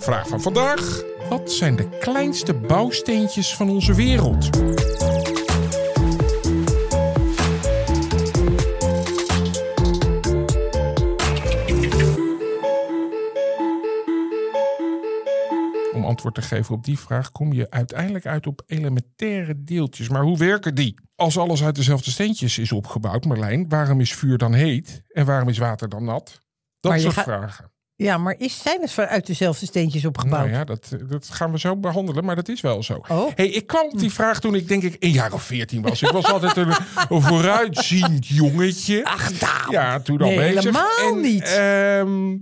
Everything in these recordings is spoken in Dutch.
Vraag van vandaag: wat zijn de kleinste bouwsteentjes van onze wereld? Om antwoord te geven op die vraag kom je uiteindelijk uit op elementaire deeltjes. Maar hoe werken die? Als alles uit dezelfde steentjes is opgebouwd, Marlijn, waarom is vuur dan heet en waarom is water dan nat? Dat soort vragen. Ja, maar is, zijn het uit dezelfde steentjes opgebouwd? Nou ja, dat, dat gaan we zo behandelen, maar dat is wel zo. Oh. Hey, ik kwam op die vraag toen ik denk ik een jaar of veertien was. Ik was altijd een, een vooruitziend jongetje. Ach, nou. Ja, toen al nee, bezig. helemaal En, niet. ehm,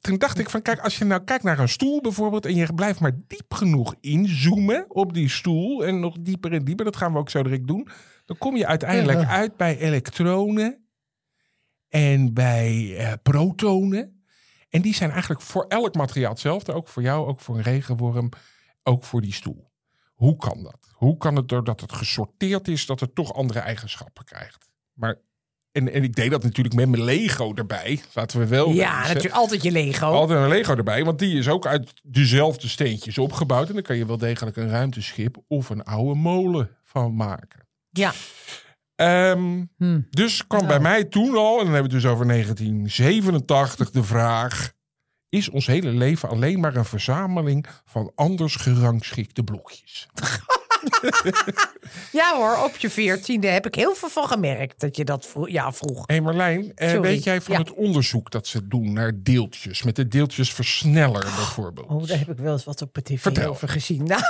toen dacht ik van, kijk, als je nou kijkt naar een stoel bijvoorbeeld... en je blijft maar diep genoeg inzoomen op die stoel... en nog dieper en dieper, dat gaan we ook zo direct doen... dan kom je uiteindelijk Ja. uit bij elektronen en bij eh, protonen... En die zijn eigenlijk voor elk materiaal hetzelfde. Ook voor jou, ook voor een regenworm, ook voor die stoel. Hoe kan dat? Hoe kan het doordat het gesorteerd is, dat het toch andere eigenschappen krijgt? Maar, en, en ik deed dat natuurlijk met mijn Lego erbij. Laten we wel ja, natuurlijk altijd je Lego. Altijd een Lego erbij, want die is ook uit dezelfde steentjes opgebouwd. En dan kan je wel degelijk een ruimteschip of een oude molen van maken. Ja. Ehm, Hm. dus kwam Nou. bij mij toen al, en dan hebben we het dus over 1987, de vraag: is ons hele leven alleen maar een verzameling van anders gerangschikte blokjes? ja hoor, op je veertiende heb ik heel veel van gemerkt dat je dat vro ja, vroeg. Hé Marlijn, eh, Sorry. weet jij van Ja. het onderzoek dat ze doen naar deeltjes, met de deeltjesversneller bijvoorbeeld? Oh, daar heb ik wel eens wat op de tv Vertel. over gezien. Nou,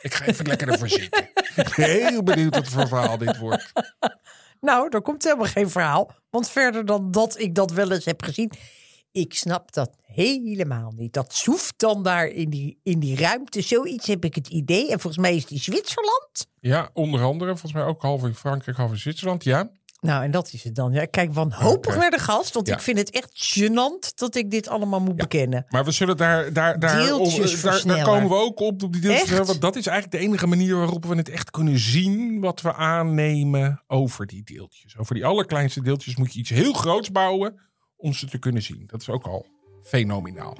Ik ga even lekker ervoor zitten. Ik ben heel benieuwd wat voor verhaal dit wordt. nou, er komt helemaal geen verhaal. Want verder dan dat ik dat wel eens heb gezien. Ik snap dat helemaal niet. Dat zoeft dan daar in die, in die ruimte. Zoiets heb ik het idee. En volgens mij is die Zwitserland. Ja, onder andere, volgens mij ook half in Frankrijk, half in Zwitserland. Ja, Nou, en dat is het dan. Ja, ik kijk wanhopig Oké. naar de gast. Want Ja. ik vind het echt gênant dat ik dit allemaal moet bekennen. Maar we zullen daar, daar, daar, om- daar, daar komen we ook op, op die deeltjes. Want dat is eigenlijk de enige manier waarop we het echt kunnen zien wat we aannemen over die deeltjes. Over die allerkleinste deeltjes moet je iets heel groots bouwen om ze te kunnen zien. Dat is ook al fenomenaal.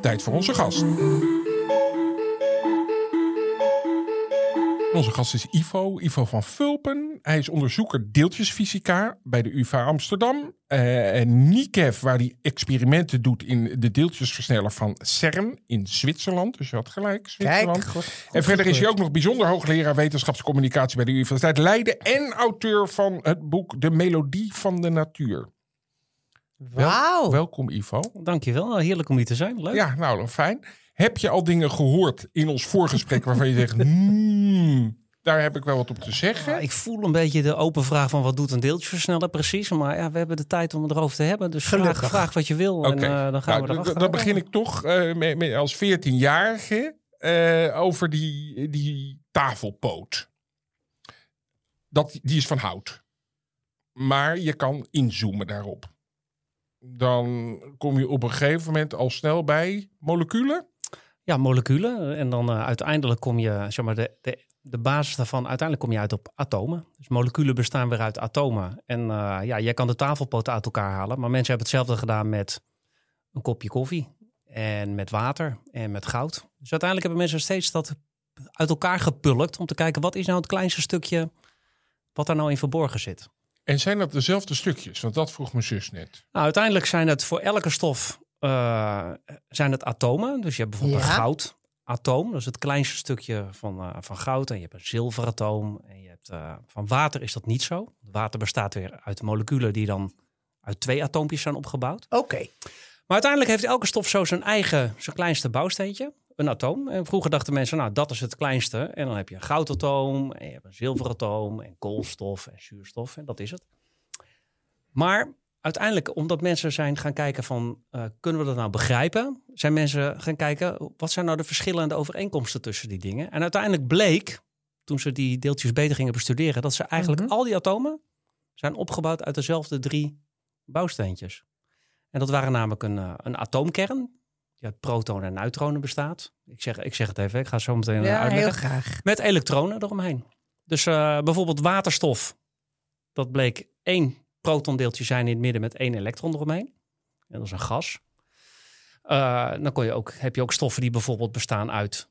Tijd voor onze gast. Onze gast is Ivo, Ivo van Vulpen. Hij is onderzoeker deeltjesfysica bij de UvA Amsterdam. Eh, en NICEF, waar hij experimenten doet in de deeltjesversneller van CERN in Zwitserland. Dus je had gelijk, Zwitserland. Kijk, goed, goed en verder is hij ook nog bijzonder hoogleraar wetenschapscommunicatie bij de Universiteit Leiden. En auteur van het boek De Melodie van de Natuur. Wel- Wauw. welkom Ivo. Dankjewel, heerlijk om hier te zijn. Leuk. Ja, nou fijn. Heb je al dingen gehoord in ons voorgesprek waarvan je zegt, hmm, daar heb ik wel wat op te zeggen? Ja, ik voel een beetje de open vraag van wat doet een deeltjesversneller precies. Maar ja, we hebben de tijd om het erover te hebben. Dus vraag, Gelukkig. vraag wat je wil en eh, dan gaan Nou, we erachter. Dan begin ik toch eh, met, met- als 14-jarige eh, over die, die tafelpoot. Dat, die is van hout. Maar je kan inzoomen daarop. Dan kom je op een gegeven moment al snel bij moleculen. Ja, moleculen. En dan eh, uiteindelijk kom je, zeg maar, de, de, de basis daarvan, uiteindelijk kom je uit op atomen. Dus moleculen bestaan weer uit atomen. En eh, ja, jij kan de tafelpoten uit elkaar halen. Maar mensen hebben hetzelfde gedaan met een kopje koffie. En met water en met goud. Dus uiteindelijk hebben mensen steeds dat uit elkaar gepulkt. Om te kijken, wat is nou het kleinste stukje wat daar nou in verborgen zit. En zijn dat dezelfde stukjes? Want dat vroeg mijn zus net. Nou, uiteindelijk zijn het voor elke stof eh, zijn het atomen. Dus je hebt bijvoorbeeld Ja. een goudatoom. Dat is het kleinste stukje van, eh, van goud. En je hebt een zilveratoom. En je hebt, eh, van water is dat niet zo. Water bestaat weer uit moleculen die dan uit twee atoompjes zijn opgebouwd. Oké. Maar uiteindelijk heeft elke stof zo zijn eigen, zijn kleinste bouwsteentje. Een atoom. En vroeger dachten mensen, nou dat is het kleinste. En dan heb je een goudatoom. En je hebt een zilveratoom. En koolstof en zuurstof. En dat is het. Maar uiteindelijk, omdat mensen zijn gaan kijken van, eh, kunnen we dat nou begrijpen? Zijn mensen gaan kijken, wat zijn nou de verschillen en de overeenkomsten tussen die dingen? En uiteindelijk bleek toen ze die deeltjes beter gingen bestuderen, dat ze eigenlijk Mhm. al die atomen zijn opgebouwd uit dezelfde drie bouwsteentjes. En dat waren namelijk een, eh, een atoomkern, die uit protonen en neutronen bestaat. Ik zeg, ik zeg het even, ik ga het zo meteen eh, Ja, heel uitleggen. graag. Met elektronen eromheen. Dus bijvoorbeeld waterstof, dat bleek één protondeeltje zijn in het midden met één elektron eromheen. En dat is een gas. Eh, dan kon je ook, heb je ook stoffen die bijvoorbeeld bestaan uit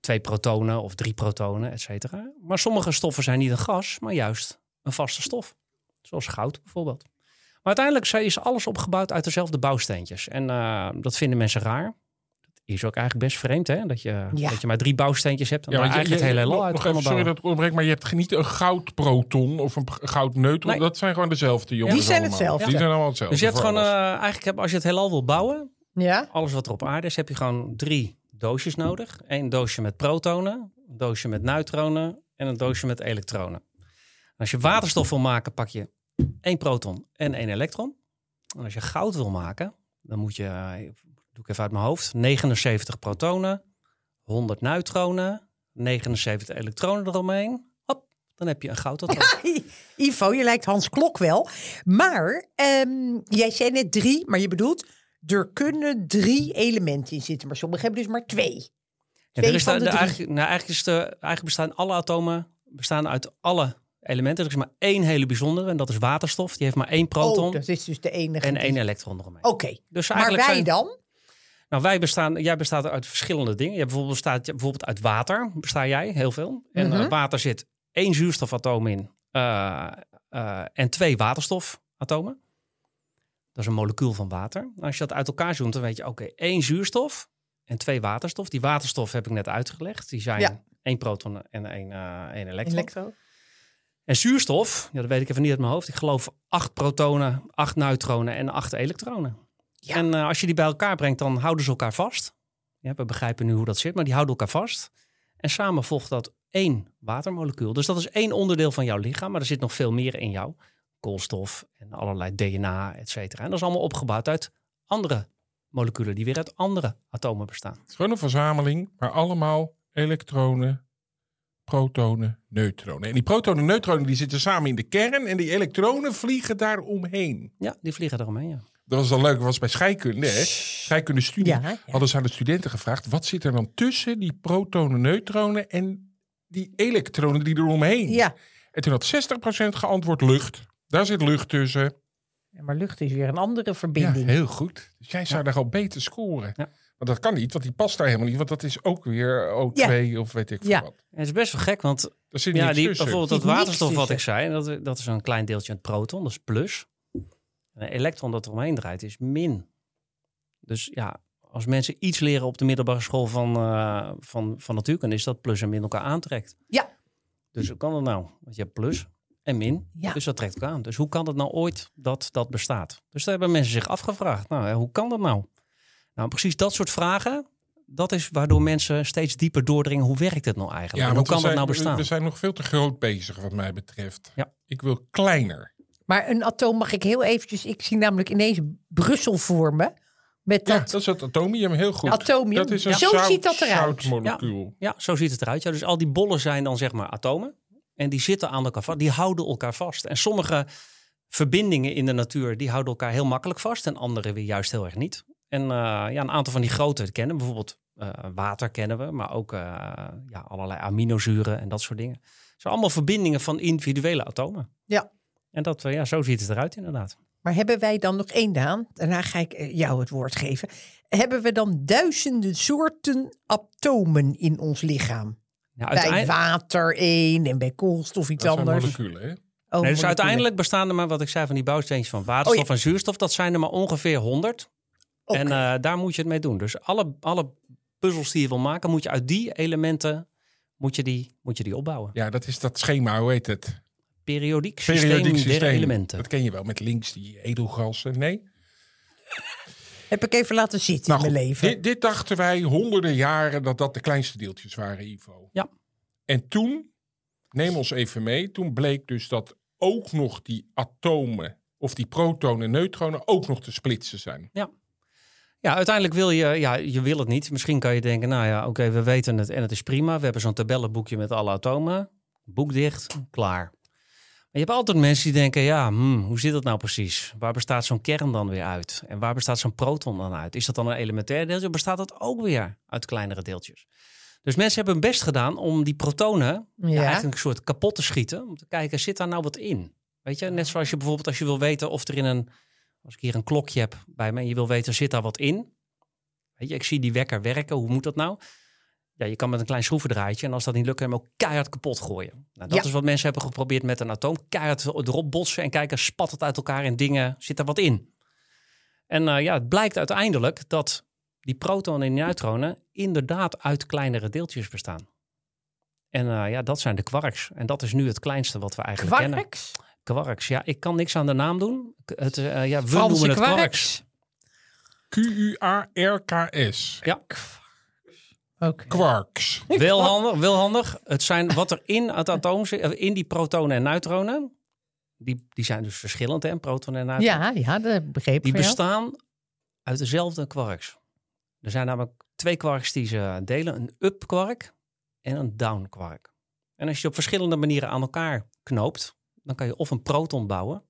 twee protonen of drie protonen, et cetera. Maar sommige stoffen zijn niet een gas, maar juist een vaste stof. Zoals goud bijvoorbeeld. Maar uiteindelijk is alles opgebouwd uit dezelfde bouwsteentjes. En eh, dat vinden mensen raar. Is ook eigenlijk best vreemd, hè? Dat je, Ja. dat je maar drie bouwsteentjes hebt en Ja, daar je- eigenlijk het je- hele heelal nog- uit nog kan even, sorry dat ik maar je hebt niet een goudproton of een goudneutron. Nee. Dat zijn gewoon dezelfde jongens Die zijn allemaal. hetzelfde. Die zijn allemaal hetzelfde. Dus je hebt gewoon, eh, eigenlijk heb, als je het heelal wil bouwen, Ja? alles wat er op aarde is, heb je gewoon drie doosjes nodig. Eén doosje met protonen, een doosje met neutronen en een doosje met elektronen. Als je waterstof wil maken, pak je één proton en één elektron. En als je goud wil maken, dan moet je, eh, doe ik even uit mijn hoofd, 79 protonen, 100 neutronen, 79 elektronen eromheen. Hop, dan heb je een goudatoom. Ivo, je lijkt Hans Klok wel. Maar ehm, jij zei net drie, maar je bedoelt... er kunnen drie elementen in zitten. Maar sommigen hebben dus maar twee. Ja, er is van de- de de- drie. eigenlijk, nou, eigenlijk, is de, eigenlijk bestaan alle atomen bestaan uit alle elementen. Er is maar één hele bijzondere en dat is waterstof. Die heeft maar één proton Oh, dat is dus de enige. en die- één elektron eromheen. Oké, Dus maar wij zijn- dan? Nou, wij bestaan, jij bestaat uit verschillende dingen. Je bijvoorbeeld bestaat bijvoorbeeld uit water, besta jij heel veel. En Mhm. eh, water zit één zuurstofatoom in eh, eh, en twee waterstofatomen. Dat is een molecuul van water. Als je dat uit elkaar zoomt, dan weet je, oké, één zuurstof en twee waterstof. Die waterstof heb ik net uitgelegd. Die zijn Ja. één proton en één, eh, één elektron. Elektro. En zuurstof, ja, dat weet ik even niet uit mijn hoofd. Ik geloof acht protonen, acht neutronen en acht elektronen. Ja. En eh, als je die bij elkaar brengt, dan houden ze elkaar vast. Ja, we begrijpen nu hoe dat zit, maar die houden elkaar vast. En samen volgt dat één watermolecuul. Dus dat is één onderdeel van jouw lichaam, maar er zit nog veel meer in jou. Koolstof en allerlei DNA, et cetera. En dat is allemaal opgebouwd uit andere moleculen die weer uit andere atomen bestaan. Het is gewoon een verzameling, maar allemaal elektronen, protonen, neutronen. En die protonen en neutronen die zitten samen in de kern en die elektronen vliegen daar omheen. Ja, die vliegen eromheen, ja. Dat was al leuk, dat was bij scheikunde, hè? Scheikunde studie. Ja, ja. Hadden ze aan de studenten gevraagd, wat zit er dan tussen die protonen, neutronen en die elektronen die er omheen? Ja. En toen had 60% geantwoord lucht. Daar zit lucht tussen. Ja, maar lucht is weer een andere Ja, verbinding. heel goed. Dus jij zou daar al beter scoren. Ja. Maar dat kan niet, want die past daar helemaal niet. Want dat is ook weer O2 of weet ik veel Ja. wat. En het is best wel gek, want Er zit Ja, die, tussen. bijvoorbeeld dat waterstof wat ik zei, dat, dat is een klein deeltje aan het proton, dat is plus. En een elektron dat eromheen draait is min. Dus ja, als mensen iets leren op de middelbare school van, eh, van, van natuurkunde, is dat plus en min elkaar aantrekt. Ja. Dus hoe kan dat nou? Want je hebt plus en min, Ja. dus dat trekt elkaar aan. Dus hoe kan het nou ooit dat dat bestaat? Dus daar hebben mensen zich afgevraagd. Nou, ja, hoe kan dat nou? Nou, precies dat soort vragen, dat is waardoor mensen steeds dieper doordringen. Hoe werkt het nou eigenlijk? en hoe we kan dat nou we- bestaan? We zijn nog veel te groot bezig wat mij betreft. Ja. Ik wil kleiner. Maar een atoom mag ik heel eventjes... Ik zie namelijk ineens Brussel voor me. Met Ja, dat dat is het atomium, heel goed. atomium. Dat is een Zo zout, ziet dat eruit. zoutmolecuul. Ja, zo ziet het eruit. Ja, dus al die bollen zijn dan zeg maar atomen. En die zitten aan elkaar vast. Die houden elkaar vast. En sommige verbindingen in de natuur, die houden elkaar heel makkelijk vast. En andere weer juist heel erg niet. En eh, ja, een aantal van die grote kennen. we. Bijvoorbeeld eh, water kennen we. Maar ook eh, ja, allerlei aminozuren en dat soort dingen. Het zijn allemaal verbindingen van individuele atomen. Ja. En dat, eh, ja, zo ziet het eruit inderdaad. Maar hebben wij dan nog één, Daan? Daarna ga ik eh, jou het woord geven. Hebben we dan duizenden soorten atomen in ons lichaam? Ja, Bij water één en bij koolstof iets Dat zijn anders. moleculen, hè? Oh, nee, dus uiteindelijk bestaan er maar, wat ik zei van die bouwsteentjes van waterstof Oh, ja. en zuurstof. Dat zijn er maar ongeveer 100. Oké. En eh, daar moet je het mee doen. Dus alle, alle puzzels die je wil maken, moet je uit die elementen moet je die, moet je die opbouwen. Ja, dat is dat schema, hoe heet het? Periodiek systeem Periodiek der systeem. elementen. Dat ken je wel, met links die edelgassen. Nee? Heb ik even laten zitten Nou in goed, mijn leven. dit, dit dachten wij honderden jaren dat dat de kleinste deeltjes waren, Ivo. Ja. En toen, neem ons even mee, toen bleek dus dat ook nog die atomen of die protonen en neutronen ook nog te splitsen zijn. Ja, uiteindelijk wil je, ja, je wil het niet. Misschien kan je denken, nou ja, oké, we weten het en het is prima. We hebben zo'n tabellenboekje met alle atomen. Boek dicht, klaar. Je hebt altijd mensen die denken, ja, hmm, hoe zit dat nou precies? Waar bestaat zo'n kern dan weer uit? En waar bestaat zo'n proton dan uit? Is dat dan een elementair deeltje? Of bestaat dat ook weer uit kleinere deeltjes? Dus mensen hebben hun best gedaan om die protonen ja. Ja. eigenlijk een soort kapot te schieten. Om te kijken, zit daar nou wat in? Weet je, net zoals je bijvoorbeeld als je wil weten of er in een... Als ik hier een klokje heb bij me en je wil weten, zit daar wat in? Weet je, ik zie die wekker werken. Hoe moet dat nou? Ja, je kan met een klein schroevendraadje en als dat niet lukt, hem ook keihard kapot gooien. Nou, dat Ja. is wat mensen hebben geprobeerd met een atoom. Keihard erop botsen en kijken, spat het uit elkaar en dingen, zit er wat in? En eh, ja, het blijkt uiteindelijk dat die protonen en die neutronen inderdaad uit kleinere deeltjes bestaan. En eh, ja, dat zijn de quarks. En dat is nu het kleinste wat we eigenlijk kennen. Kwarks? Quarks. Ja, ik kan niks aan de naam doen. Het, eh, ja, we Franse noemen het quarks. kwarks? Q-U-A-R-K-S. Ja, Oké. Quarks. Wel handig, wel handig. Het zijn wat er in het atoom zit, eh, in die protonen en neutronen. Die, die zijn dus verschillend, hè, protonen en neutronen. Ja, ja, dat begreep die jou. bestaan uit dezelfde quarks. Er zijn namelijk twee quarks die ze delen: een up quark en een down quark. En als je op verschillende manieren aan elkaar knoopt, dan kan je of een proton bouwen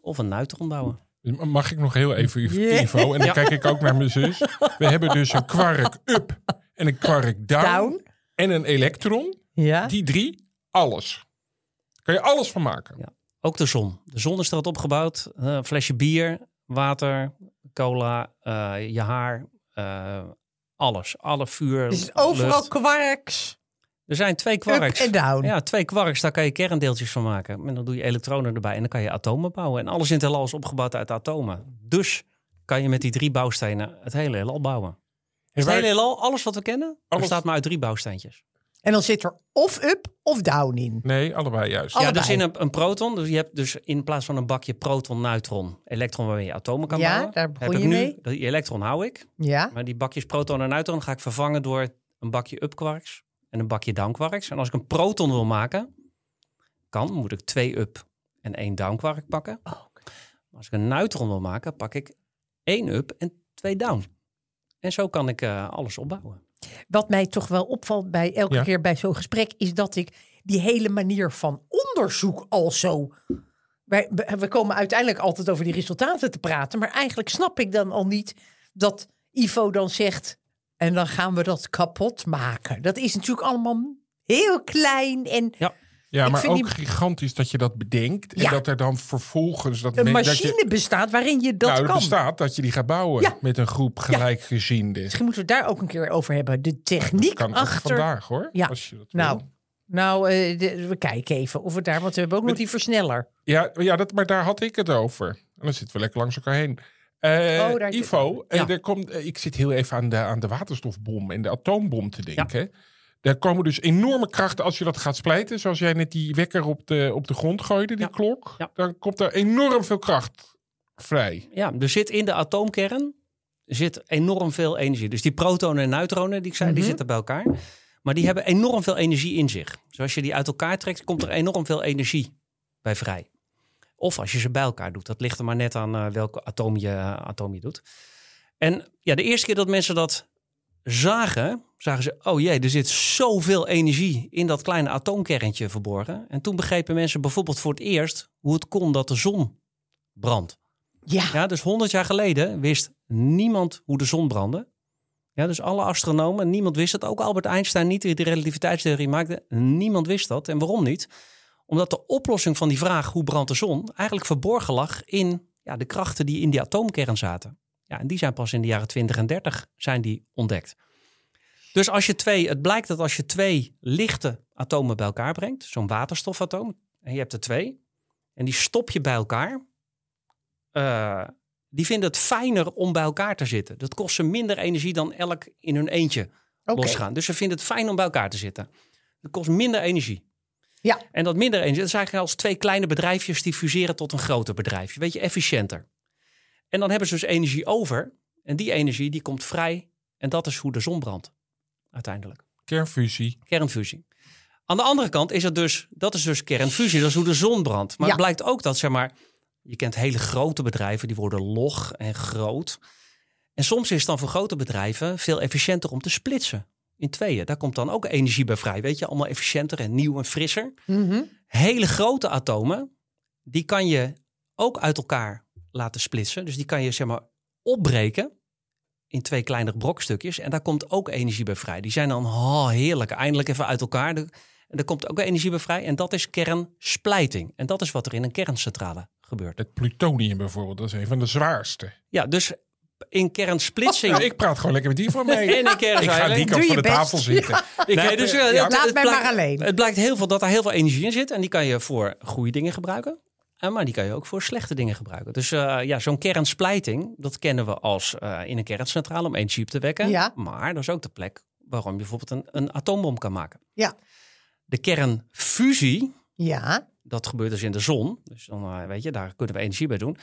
of een neutron bouwen. Mag ik nog heel even. Ivo? En dan kijk ik ook naar mijn zus. We hebben dus een kwark up en een kwark down, Down. en een elektron. Ja. Die drie, alles. Kan je alles van maken. Ja. Ook de zon. De zon is er wat opgebouwd. Eh, een flesje bier, water, cola, eh, je haar, eh, alles. Alle vuur, Dus overal lucht. kwarks. Er zijn twee Up quarks. en down. Ja, twee quarks, daar kan je kerndeeltjes van maken. En dan doe je elektronen erbij en dan kan je atomen bouwen. En alles in het heelal is opgebouwd uit atomen. Dus kan je met die drie bouwstenen het hele heelal bouwen. En Het hele heelal, alles wat we kennen, Alles- bestaat maar uit drie bouwsteentjes. En dan zit er of up of down in. Nee, allebei juist. Ja, Allebei. dus in een, een proton. Dus je hebt dus in plaats van een bakje proton, neutron, elektron waarmee je atomen kan Ja, bouwen. daar heb begon ik je nu, mee. Die elektron hou ik. Ja. Maar die bakjes proton en neutron ga ik vervangen door een bakje up quarks en een bakje down quarks. En als ik een proton wil maken, kan, moet ik twee up en één down quark pakken. Oh, Maar als ik een neutron wil maken, pak ik één up en twee down. En zo kan ik eh, alles opbouwen. Wat mij toch wel opvalt bij elke Ja. keer bij zo'n gesprek, is dat ik die hele manier van onderzoek al zo. Wij, we komen uiteindelijk altijd over die resultaten te praten, maar eigenlijk snap ik dan al niet dat Ivo dan zegt. En dan gaan we dat kapot maken. Dat is natuurlijk allemaal heel klein en Ja, Ik maar ook die- gigantisch dat je dat bedenkt. En Ja. dat er dan vervolgens... Dat een dat machine je, bestaat waarin je dat nou, er kan. bestaat dat je die gaat bouwen Ja. met een groep gelijkgezienden. Misschien moeten we het daar ook een keer over hebben. De techniek kan achter. vandaag hoor. Ja. Als je dat Nou, wil. nou eh, de- we kijken even of we daar, want we hebben ook nog die versneller. Ja, ja dat, maar daar had ik het over. En dan zitten we lekker langs elkaar heen. Eh, Oh, daar- Ivo, eh, Ja. er komt, eh, ik zit heel even aan de, aan de waterstofbom en de atoombom te denken. Daar komen dus enorme krachten als je dat gaat splijten. Zoals jij net die wekker op de, op de grond gooide, die Ja. klok. Dan komt er enorm veel kracht vrij. Ja, er zit in de atoomkern zit enorm veel energie. Dus die protonen en neutronen die ik zei, die Mhm. zitten bij elkaar. Maar die hebben enorm veel energie in zich. Dus als je die uit elkaar trekt, komt er enorm veel energie bij vrij. Of als je ze bij elkaar doet. Dat ligt er maar net aan eh, welke atoom je, atoom je doet. En ja, de eerste keer dat mensen dat zagen, zagen ze... oh jee, er zit zoveel energie in dat kleine atoomkerntje verborgen. En toen begrepen mensen bijvoorbeeld voor het eerst... hoe het kon dat de zon brandt. Ja, Ja, dus 100 jaar geleden wist niemand hoe de zon brandde. Ja, dus alle astronomen, niemand wist het. Ook Albert Einstein niet, die de relativiteitstheorie maakte. Niemand wist dat. En waarom niet? Omdat de oplossing van die vraag hoe brandt de zon eigenlijk verborgen lag in ja, de krachten die in die atoomkern zaten. Ja, en die zijn pas in de jaren 20 en 30 zijn die ontdekt. Dus als je twee, het blijkt dat als je twee lichte atomen bij elkaar brengt, zo'n waterstofatoom, en je hebt er twee, en die stop je bij elkaar, eh, die vinden het fijner om bij elkaar te zitten. Dat kost ze minder energie dan elk in hun eentje losgaan. Dus ze vinden het fijn om bij elkaar te zitten. Dat kost minder energie. Ja. En dat minder energie, dat is eigenlijk als twee kleine bedrijfjes die fuseren tot een groter bedrijfje. Weet je, efficiënter. En dan hebben ze dus energie over. En die energie die komt vrij. En dat is hoe de zon brandt. Uiteindelijk. Kernfusie. Kernfusie. Aan de andere kant is het dus, dat is dus kernfusie. Dat is hoe de zon brandt. Maar Ja. het blijkt ook dat, zeg maar, je kent hele grote bedrijven, die worden log en groot. En soms is het dan voor grote bedrijven veel efficiënter om te splitsen. In tweeën. Daar komt dan ook energie bij vrij. Weet je, allemaal efficiënter en nieuw en frisser. Mhm. Hele grote atomen, die kan je ook uit elkaar laten splitsen. Dus die kan je zeg maar opbreken in twee kleinere brokstukjes. En daar komt ook energie bij vrij. Die zijn dan oh, heerlijk, eindelijk even uit elkaar. De- En er komt ook energie bij vrij. En dat is kernsplijting. En dat is wat er in een kerncentrale gebeurt. Het plutonium bijvoorbeeld, dat is een van de zwaarste. Ja, dus in kernsplitsing... Nou, ik praat gewoon lekker met die van mee. In een kern ik ga die kant van de best. tafel zitten. Ik Nee, dus, eh, eh, ja. het- Laat het mij blijkt- maar alleen. Het blijkt heel veel dat er heel veel energie in zit. En die kan je voor goede dingen gebruiken. En maar die kan je ook voor slechte dingen gebruiken. Dus eh, ja, zo'n kernsplijting, dat kennen we als eh, in een kerncentrale om energie op te wekken. Ja. Maar dat is ook de plek waarom je bijvoorbeeld een, een atoombom kan maken. Ja. De kernfusie, Ja. dat gebeurt dus in de zon. Dus dan eh, weet je, daar kunnen we energie bij doen.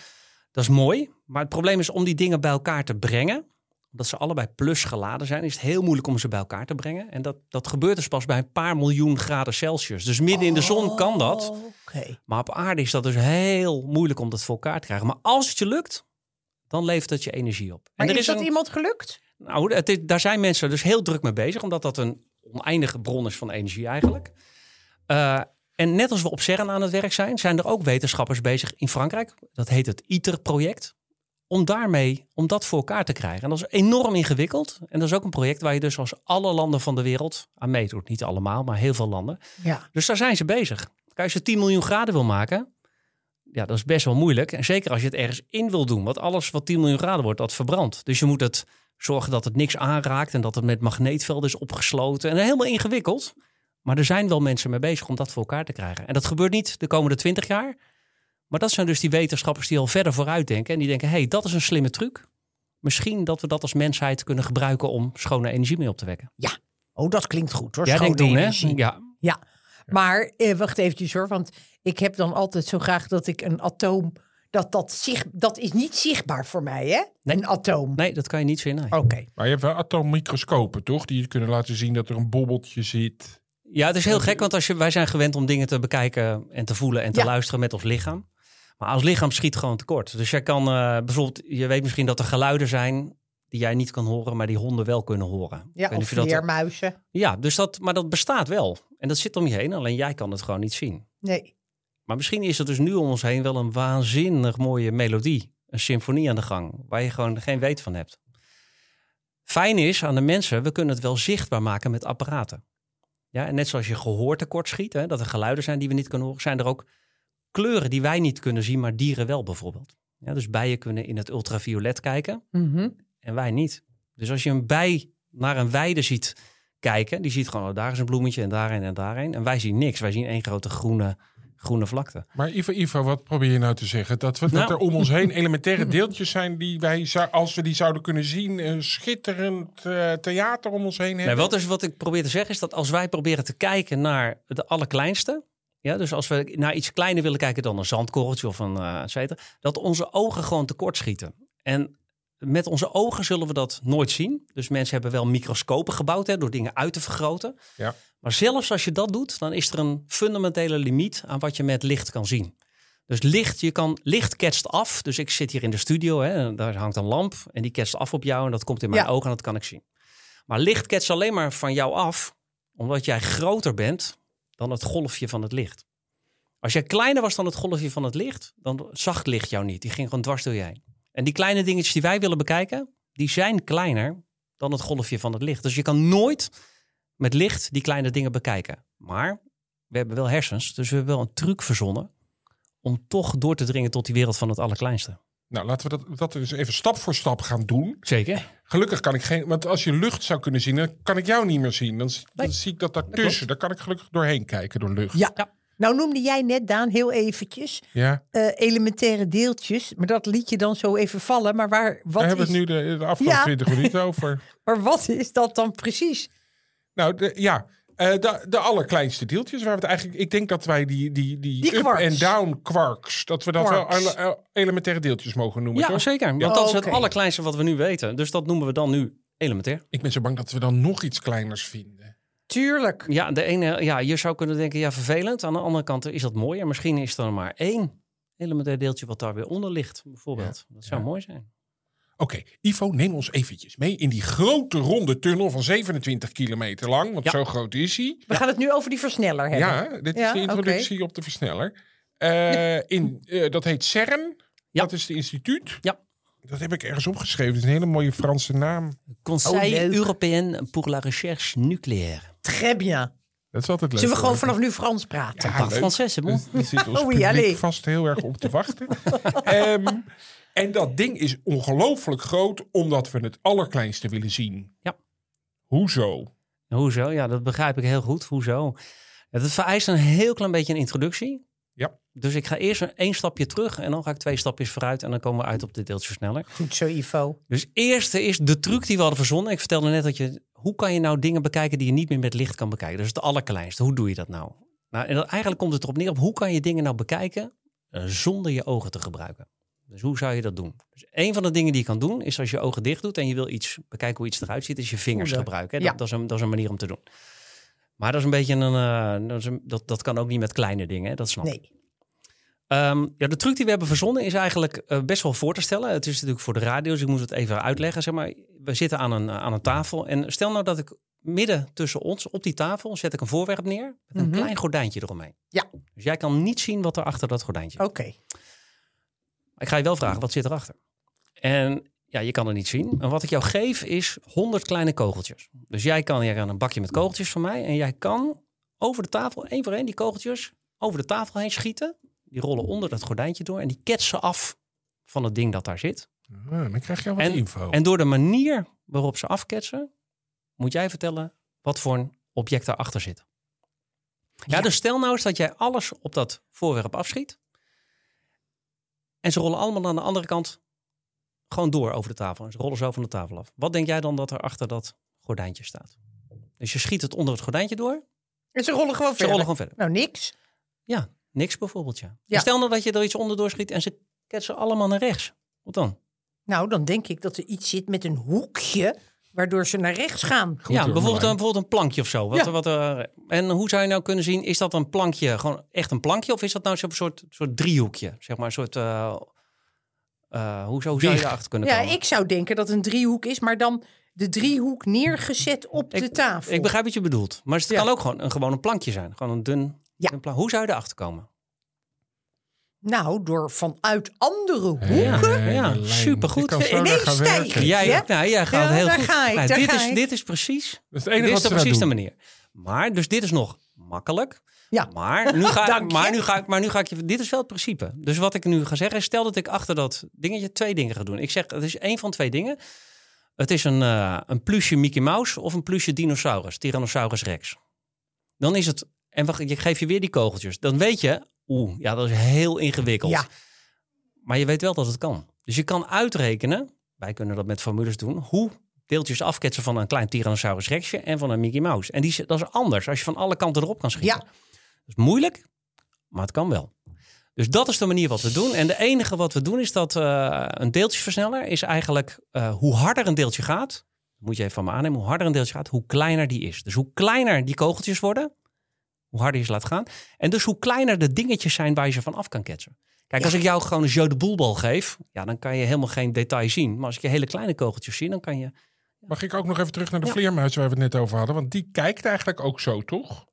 Dat is mooi. Maar het probleem is om die dingen bij elkaar te brengen. Omdat ze allebei plus geladen zijn, is het heel moeilijk om ze bij elkaar te brengen. En dat, dat gebeurt dus pas bij een paar miljoen graden Celsius. Dus midden in de zon kan dat. Oh. Maar op aarde is dat dus heel moeilijk om dat voor elkaar te krijgen. Maar als het je lukt, dan levert het je energie op. Maar en er is dat een, iemand gelukt? nou, het is- daar zijn mensen dus heel druk mee bezig, omdat dat een oneindige bron is van energie eigenlijk. Eh, en net als we op CERN aan het werk zijn, zijn er ook wetenschappers bezig in Frankrijk. Dat heet het ITER-project. Om daarmee, om dat voor elkaar te krijgen. En dat is enorm ingewikkeld. En dat is ook een project waar je dus als alle landen van de wereld aan meedoet. Niet allemaal, maar heel veel landen. Ja. Dus daar zijn ze bezig. Kijk, als je 10 miljoen graden wil maken, ja, dat is best wel moeilijk. En zeker als je het ergens in wil doen. Want alles wat 10 miljoen graden wordt, dat verbrandt. Dus je moet het zorgen dat het niks aanraakt en dat het met magneetvelden is opgesloten. En helemaal ingewikkeld. Maar er zijn wel mensen mee bezig om dat voor elkaar te krijgen. En dat gebeurt niet de komende 20 jaar. Maar dat zijn dus die wetenschappers die al verder vooruit denken. En die denken, hé, hey, dat is een slimme truc. Misschien dat we dat als mensheid kunnen gebruiken om schone energie mee op te wekken. Oh, dat klinkt goed hoor. Jij Schone denkt doen, hè? energie. Ja, Ja, maar eh, wacht eventjes hoor, want ik heb dan altijd zo graag dat ik een atoom, dat dat, zich, dat is niet zichtbaar voor mij hè, Nee. een atoom. nee, dat kan je niet zien. nee. Oké, Maar je hebt wel atoommicroscopen, toch? Die kunnen laten zien dat er een bobbeltje zit. Ja, het is heel gek, want als je, wij zijn gewend om dingen te bekijken en te voelen en te Ja. luisteren met ons lichaam. Maar als lichaam schiet gewoon tekort. Dus jij kan eh, bijvoorbeeld, je weet misschien dat er geluiden zijn die jij niet kan horen, maar die honden wel kunnen horen. Ja, of dat- vleermuizen. ja, dus dat, maar dat bestaat wel. En dat zit om je heen, alleen jij kan het gewoon niet zien. Nee, Maar misschien is er dus nu om ons heen wel een waanzinnig mooie melodie. Een symfonie aan de gang, waar je gewoon geen weet van hebt. Fijn is aan de mensen, we kunnen het wel zichtbaar maken met apparaten. Ja, en net zoals je gehoor tekort schiet, hè, dat er geluiden zijn die we niet kunnen horen, zijn er ook kleuren die wij niet kunnen zien, maar dieren wel bijvoorbeeld. Ja, dus bijen kunnen in het ultraviolet kijken Mhm. en wij niet. Dus als je een bij naar een weide ziet kijken, die ziet gewoon, oh, daar is een bloemetje en daarheen en daarheen. En wij zien niks, wij zien één grote groene, groene vlakte. Maar Iva, Iva, wat probeer je nou te zeggen? Dat, we, dat Nou. er om ons heen elementaire deeltjes zijn die wij, als we die zouden kunnen zien, een schitterend eh, theater om ons heen hebben. Nee, wat, is, wat ik probeer te zeggen is dat als wij proberen te kijken naar de allerkleinste. Ja, dus als we naar iets kleiner willen kijken dan een zandkorreltje of een uh, et cetera, dat onze ogen gewoon tekort schieten. En met onze ogen zullen we dat nooit zien. Dus mensen hebben wel microscopen gebouwd hè, door dingen uit te vergroten. Ja. Maar zelfs als je dat doet, dan is er een fundamentele limiet aan wat je met licht kan zien. Dus licht, je kan, licht ketst af. Dus ik zit hier in de studio, hè, en daar hangt een lamp en die ketst af op jou en dat komt in mijn Ja. ogen en dat kan ik zien. Maar licht ketst alleen maar van jou af, omdat jij groter bent dan het golfje van het licht. Als jij kleiner was dan het golfje van het licht, dan zag het licht jou niet. Die ging gewoon dwars door heen. En die kleine dingetjes die wij willen bekijken, die zijn kleiner dan het golfje van het licht. Dus je kan nooit met licht die kleine dingen bekijken. Maar we hebben wel hersens, dus we hebben wel een truc verzonnen om toch door te dringen tot die wereld van het allerkleinste. Nou, laten we dat, dat dus even stap voor stap gaan doen. Zeker. Gelukkig kan ik geen, want als je lucht zou kunnen zien, dan kan ik jou niet meer zien. Dan, dan Nee. zie ik dat daartussen. Daar kan ik gelukkig doorheen kijken door lucht. Ja. Ja. Nou noemde jij net, Daan, heel eventjes Ja, eh, elementaire deeltjes. Maar dat liet je dan zo even vallen. Maar waar, wat, daar hebben is, we het nu de, de afgelopen Ja. 20 minuten over. maar wat is dat dan precies? Nou, de, ja. eh, de, de allerkleinste deeltjes waar we het eigenlijk. Ik denk dat wij die, die, die, Die up en down quarks. Dat we dat Quarks. wel ele- elementaire deeltjes mogen noemen. Ja, toch? zeker. Want Ja. dat is het allerkleinste wat we nu weten. Dus dat noemen we dan nu elementair. Ik ben zo bang dat we dan nog iets kleiners vinden. Tuurlijk. Ja, de ene, ja, je zou kunnen denken, ja, vervelend. Aan de andere kant is dat mooi. En misschien is er maar één elementair deeltje wat daar weer onder ligt, bijvoorbeeld. Dat zou Ja. mooi zijn. Oké, Ivo, neem ons eventjes mee in die grote ronde tunnel van 27 kilometer lang. Want Ja. zo groot is hij. We gaan het nu over die versneller hebben. Ja, dit is de introductie op de versneller. Eh, in, eh, dat heet CERN. Ja. Dat is het instituut. Ja. Dat heb ik ergens opgeschreven. Het is een hele mooie Franse naam. Conseil Oh. Européen pour la recherche nucléaire. Très bien. Dat is altijd leuk. Zullen we gewoon vanaf nu Frans praten? Ja, français, c'est bon. Daar zit ons allez. vast heel erg op te wachten. Ehm, en dat ding is ongelooflijk groot, omdat we het allerkleinste willen zien. Ja. Hoezo? Hoezo? Ja, dat begrijp ik heel goed. Hoezo? Dat vereist een heel klein beetje een introductie. Ja. Dus ik ga eerst een één stapje terug en dan ga ik twee stapjes vooruit en dan komen we uit op de deeltjesversneller. Goed zo, Ivo. Dus eerste is de truc die we hadden verzonnen. Ik vertelde net dat je, hoe kan je nou dingen bekijken die je niet meer met licht kan bekijken? Dat is het allerkleinste. Hoe doe je dat nou? Nou, en dat, eigenlijk komt het erop neer op hoe kan je dingen nou bekijken eh, zonder je ogen te gebruiken. Dus hoe zou je dat doen? Dus een van de dingen die je kan doen is als je ogen dicht doet en je wil iets bekijken hoe iets eruit ziet, is je vingers gebruiken. Hè? Ja. Dat, dat, is een, dat is een manier om te doen. Maar dat is een beetje een, eh, dat, een- dat, dat kan ook niet met kleine dingen. Hè? Dat snap ik. Nee. Ehm, ja, de truc die we hebben verzonnen is eigenlijk eh, best wel voor te stellen. Het is natuurlijk voor de radio, dus ik moet het even uitleggen. Zeg maar, we zitten aan een, aan een tafel en stel nou dat ik midden tussen ons op die tafel zet ik een voorwerp neer met een Mhm. klein gordijntje eromheen. Ja. Dus jij kan niet zien wat er achter dat gordijntje. Oké. Ik ga je wel vragen, wat zit erachter? En ja, je kan het niet zien. En wat ik jou geef is 100 kleine kogeltjes. Dus jij kan, jij kan een bakje met kogeltjes van mij en jij kan over de tafel, één voor één, die kogeltjes over de tafel heen schieten. Die rollen onder dat gordijntje door en die ketsen af van het ding dat daar zit. Ah, dan krijg je wat En- info. En door de manier waarop ze afketsen, moet jij vertellen wat voor een object daarachter zit. Ja, Ja. dus stel nou eens dat jij alles op dat voorwerp afschiet. En ze rollen allemaal aan de andere kant gewoon door over de tafel. En ze rollen zo van de tafel af. Wat denk jij dan dat er achter dat gordijntje staat? Dus je schiet het onder het gordijntje door. En ze rollen gewoon Ze verder. rollen gewoon verder. Nou, niks. Ja, niks bijvoorbeeld, ja. Ja. Stel nou dat je er iets onderdoor schiet en ze ketsen allemaal naar rechts. Wat dan? Nou, dan denk ik dat er iets zit met een hoekje, waardoor ze naar rechts gaan. Goed, ja, bijvoorbeeld, een, bijvoorbeeld een plankje of zo. Wat, Ja. wat, eh, en hoe zou je nou kunnen zien, is dat een plankje, gewoon echt een plankje? Of is dat nou zo'n soort, soort driehoekje? Zeg maar een soort, eh, eh, hoe, zo, hoe zou je erachter kunnen Ja, komen? ik zou denken dat het een driehoek is, maar dan de driehoek neergezet op de tafel. Ik begrijp wat je bedoelt. Maar het Ja. kan ook gewoon een, gewoon een plankje zijn. Gewoon een dun, Ja. dun plank. Hoe zou je erachter komen? Nou, door vanuit andere hoeken. Ja, ja, supergoed. je kan zo Ineens stijg. Jij, Ja? nou, jij gaat Ja, heel daar goed. ga ik, Nou, daar dit, ga is, ik. dit is precies, Dat is het dit enige is de ze nou precies de doen. manier. Maar, dus dit is nog makkelijk. Ja. Maar nu, ga, Dank je. maar, nu ga ik, maar nu ga ik je. Dit is wel het principe. Dus wat ik nu ga zeggen is: stel dat ik achter dat dingetje twee dingen ga doen. Ik zeg: het is één van twee dingen. Het is een, eh een plusje Mickey Mouse of een plusje dinosaurus, Tyrannosaurus Rex. Dan is het. En wacht, ik geef je weer die kogeltjes. Dan weet je, oeh, ja, dat is heel ingewikkeld. Ja. Maar je weet wel dat het kan. Dus je kan uitrekenen, wij kunnen dat met formules doen, hoe deeltjes afketsen van een klein Tyrannosaurus Rexje en van een Mickey Mouse. En die, dat is anders als je van alle kanten erop kan schieten. Ja. Dat is moeilijk, maar het kan wel. Dus dat is de manier wat we doen. En de enige wat we doen is dat eh, een deeltjesversneller is eigenlijk eh, hoe harder een deeltje gaat, moet je even van me aannemen, hoe harder een deeltje gaat, hoe kleiner die is. Dus hoe kleiner die kogeltjes worden, hoe harder je ze laat gaan. En dus hoe kleiner de dingetjes zijn waar je ze van af kan ketsen. Kijk, als ik jou gewoon een jeu de boelbal geef, ja, dan kan je helemaal geen detail zien. Maar als ik je hele kleine kogeltjes zie, dan kan je... Mag ik ook nog even terug naar de Ja. vleermuis waar we het net over hadden? Want die kijkt eigenlijk ook zo, toch?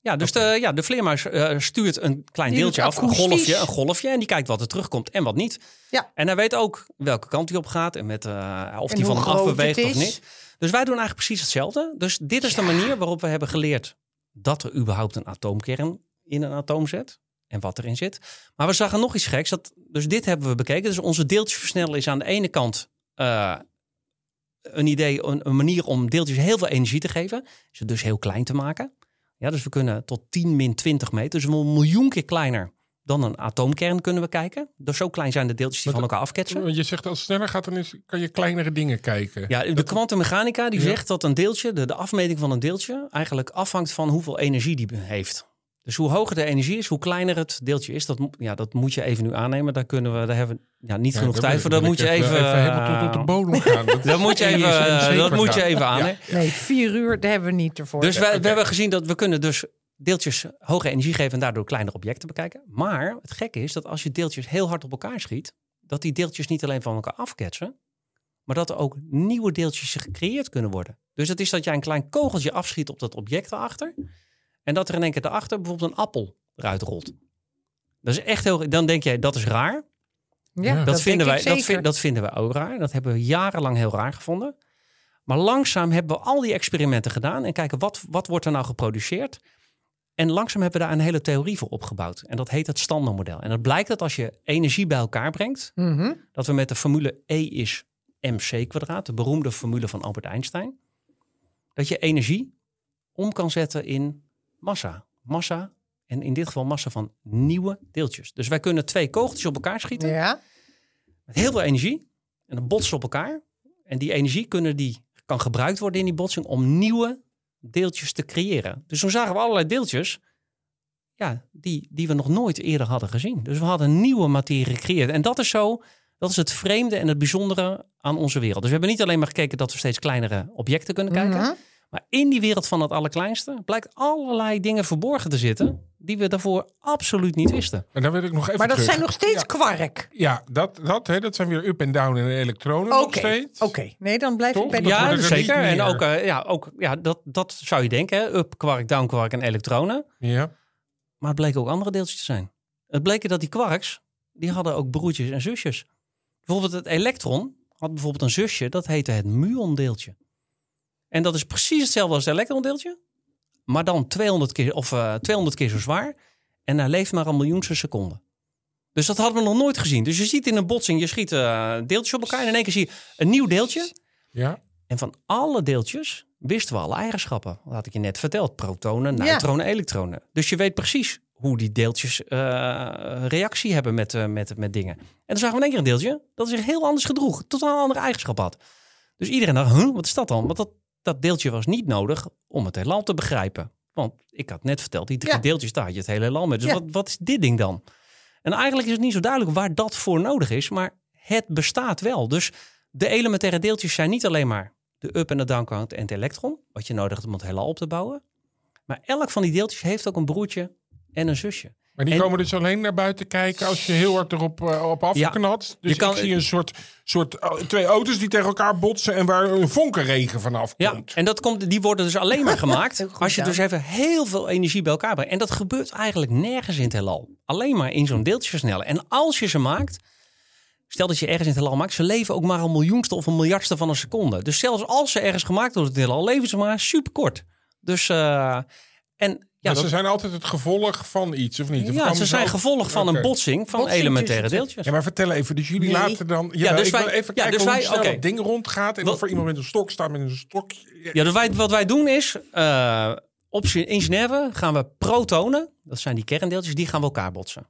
Ja, dus de, ja, de vleermuis eh, stuurt een klein Die deeltje af, een golfje, een golfje. En die kijkt wat er terugkomt en wat niet. Ja. En hij weet ook welke kant hij op gaat en met, eh, of En die van hem af beweegt of niet. Dus wij doen eigenlijk precies hetzelfde. Dus dit is de manier waarop we hebben geleerd dat er überhaupt een atoomkern in een atoom zit. En wat erin zit. Maar we zagen nog iets geks. Dat, dus dit hebben we bekeken. Dus onze deeltjesversneller is aan de ene kant eh, een idee, een, een manier om deeltjes heel veel energie te geven. Ze dus heel klein te maken. Ja, dus we kunnen tot 10 min 20 meter, dus een miljoen keer kleiner dan een atoomkern kunnen we kijken. Dus zo klein zijn de deeltjes die van elkaar afketsen. Want je zegt als het sneller gaat, dan is, kan je kleinere dingen kijken. Ja, de kwantummechanica die Ja. zegt dat een deeltje, de, de afmeting van een deeltje, eigenlijk afhangt van hoeveel energie die heeft. Dus hoe hoger de energie is, hoe kleiner het deeltje is. Dat, ja, dat moet je even nu aannemen. Daar kunnen we, daar hebben we ja, niet Ja, genoeg tijd voor. Dat moet je even. even helemaal tot op de eh, bodem gaan. Dat, Dat moet je even, eh, dat moet je even aan. Nee, vier uur, daar hebben we niet ervoor. Dus wij, we hebben gezien dat we kunnen dus deeltjes hoge energie geven en daardoor kleinere objecten bekijken. Maar het gekke is dat als je deeltjes heel hard op elkaar schiet, dat die deeltjes niet alleen van elkaar afketsen, maar dat er ook nieuwe deeltjes gecreëerd kunnen worden. Dus het is dat jij een klein kogeltje afschiet op dat object erachter. En dat er in één keer daarachter bijvoorbeeld een appel eruit rolt. Dat is echt heel. Dan denk jij, dat is raar. Ja, Dat Dat, vinden, wij, dat, vind- dat vinden we ook raar. Dat hebben we jarenlang heel raar gevonden. Maar langzaam hebben we al die experimenten gedaan en kijken wat, wat wordt er nou geproduceerd. En langzaam hebben we daar een hele theorie voor opgebouwd. En dat heet het standaardmodel. En dat blijkt dat als je energie bij elkaar brengt, Mhm. dat we met de formule E is mc kwadraat, de beroemde formule van Albert Einstein, dat je energie om kan zetten in massa. Massa, en in dit geval massa van nieuwe deeltjes. Dus wij kunnen twee kogeltjes op elkaar schieten Ja. met heel veel energie. En dan botsen ze op elkaar. En die energie kunnen die, kan gebruikt worden in die botsing om nieuwe deeltjes te creëren. Dus toen zagen we allerlei deeltjes ja, die, die we nog nooit eerder hadden gezien. Dus we hadden nieuwe materie gecreëerd. En dat is zo, dat is het vreemde en het bijzondere aan onze wereld. Dus we hebben niet alleen maar gekeken dat we steeds kleinere objecten kunnen kijken. Mhm. Maar in die wereld van het allerkleinste blijkt allerlei dingen verborgen te zitten die we daarvoor absoluut niet wisten. En dan wil ik nog even Maar dat terug. zijn nog steeds Ja, kwark. ja, dat, dat, hè, dat zijn weer up en down en elektronen Oké, nog steeds. oké. Nee, dan blijf Toch? ik bij de ja, er zeker. En ook, eh, ja, ook ja, dat, dat zou je denken. Hè? Up quark, down quark en elektronen. Ja. Maar het bleken ook andere deeltjes te zijn. Het bleken dat die quarks, die hadden ook broertjes en zusjes. Bijvoorbeeld het elektron had bijvoorbeeld een zusje, dat heette het muondeeltje. En dat is precies hetzelfde als het elektrondeeltje, maar dan 200 keer, of, eh 200 keer zo zwaar. En hij leeft maar een miljoenste seconde. Dus dat hadden we nog nooit gezien. Dus je ziet in een botsing, je schiet eh, deeltjes op elkaar en in één keer zie je een nieuw deeltje. Ja. En van alle deeltjes wisten we alle eigenschappen. Dat had ik je net verteld. Protonen, neutronen, elektronen. Dus je weet precies hoe die deeltjes eh, reactie hebben met, eh, met, met dingen. En dan zagen we in één keer een deeltje dat zich heel anders gedroeg. Totaal andere eigenschappen had. Dus iedereen dacht, huh, wat is dat dan? Want dat, dat deeltje was niet nodig om het heelal te begrijpen. Want ik had net verteld, die drie Ja. deeltjes, daar had je het hele heelal mee. Dus Ja. wat, wat is dit ding dan? En eigenlijk is het niet zo duidelijk waar dat voor nodig is. Maar het bestaat wel. Dus de elementaire deeltjes zijn niet alleen maar de up- en de downkant en het elektron, wat je nodig hebt om het heelal op te bouwen. Maar elk van die deeltjes heeft ook een broertje en een zusje. Maar die En- komen dus alleen naar buiten kijken als je heel hard erop uh, op afknalt. Dus je kan- ik zie een soort, soort uh, twee auto's die tegen elkaar botsen en waar een vonkenregen vanaf Ja, komt. en dat komt, die worden dus alleen maar gemaakt goed als je dus even heel veel energie bij elkaar brengt. En dat gebeurt eigenlijk nergens in het heelal. Alleen maar in zo'n deeltje versnellen. En als je ze maakt, stel dat je ergens in het heelal maakt, ze leven ook maar een miljoenste of een miljardste van een seconde. Dus zelfs als ze ergens gemaakt worden in het heelal, leven ze maar super kort. Dus, eh, en ja, maar dat- ze zijn altijd het gevolg van iets, of niet? Of ja, ze zijn ook- gevolg van een botsing van Botsing elementaire deeltjes. Ja, maar vertel even. Dus jullie Nee. laten dan... Ja, dus ik wij- wil even ja, kijken dus hoe wij- snel oké. dat ding rondgaat. En Wat- of er iemand met een stok staat met een stokje. Ja, dus wij, wat wij doen is, eh, op in Genève gaan we protonen, dat zijn die kerndeeltjes, die gaan we elkaar botsen.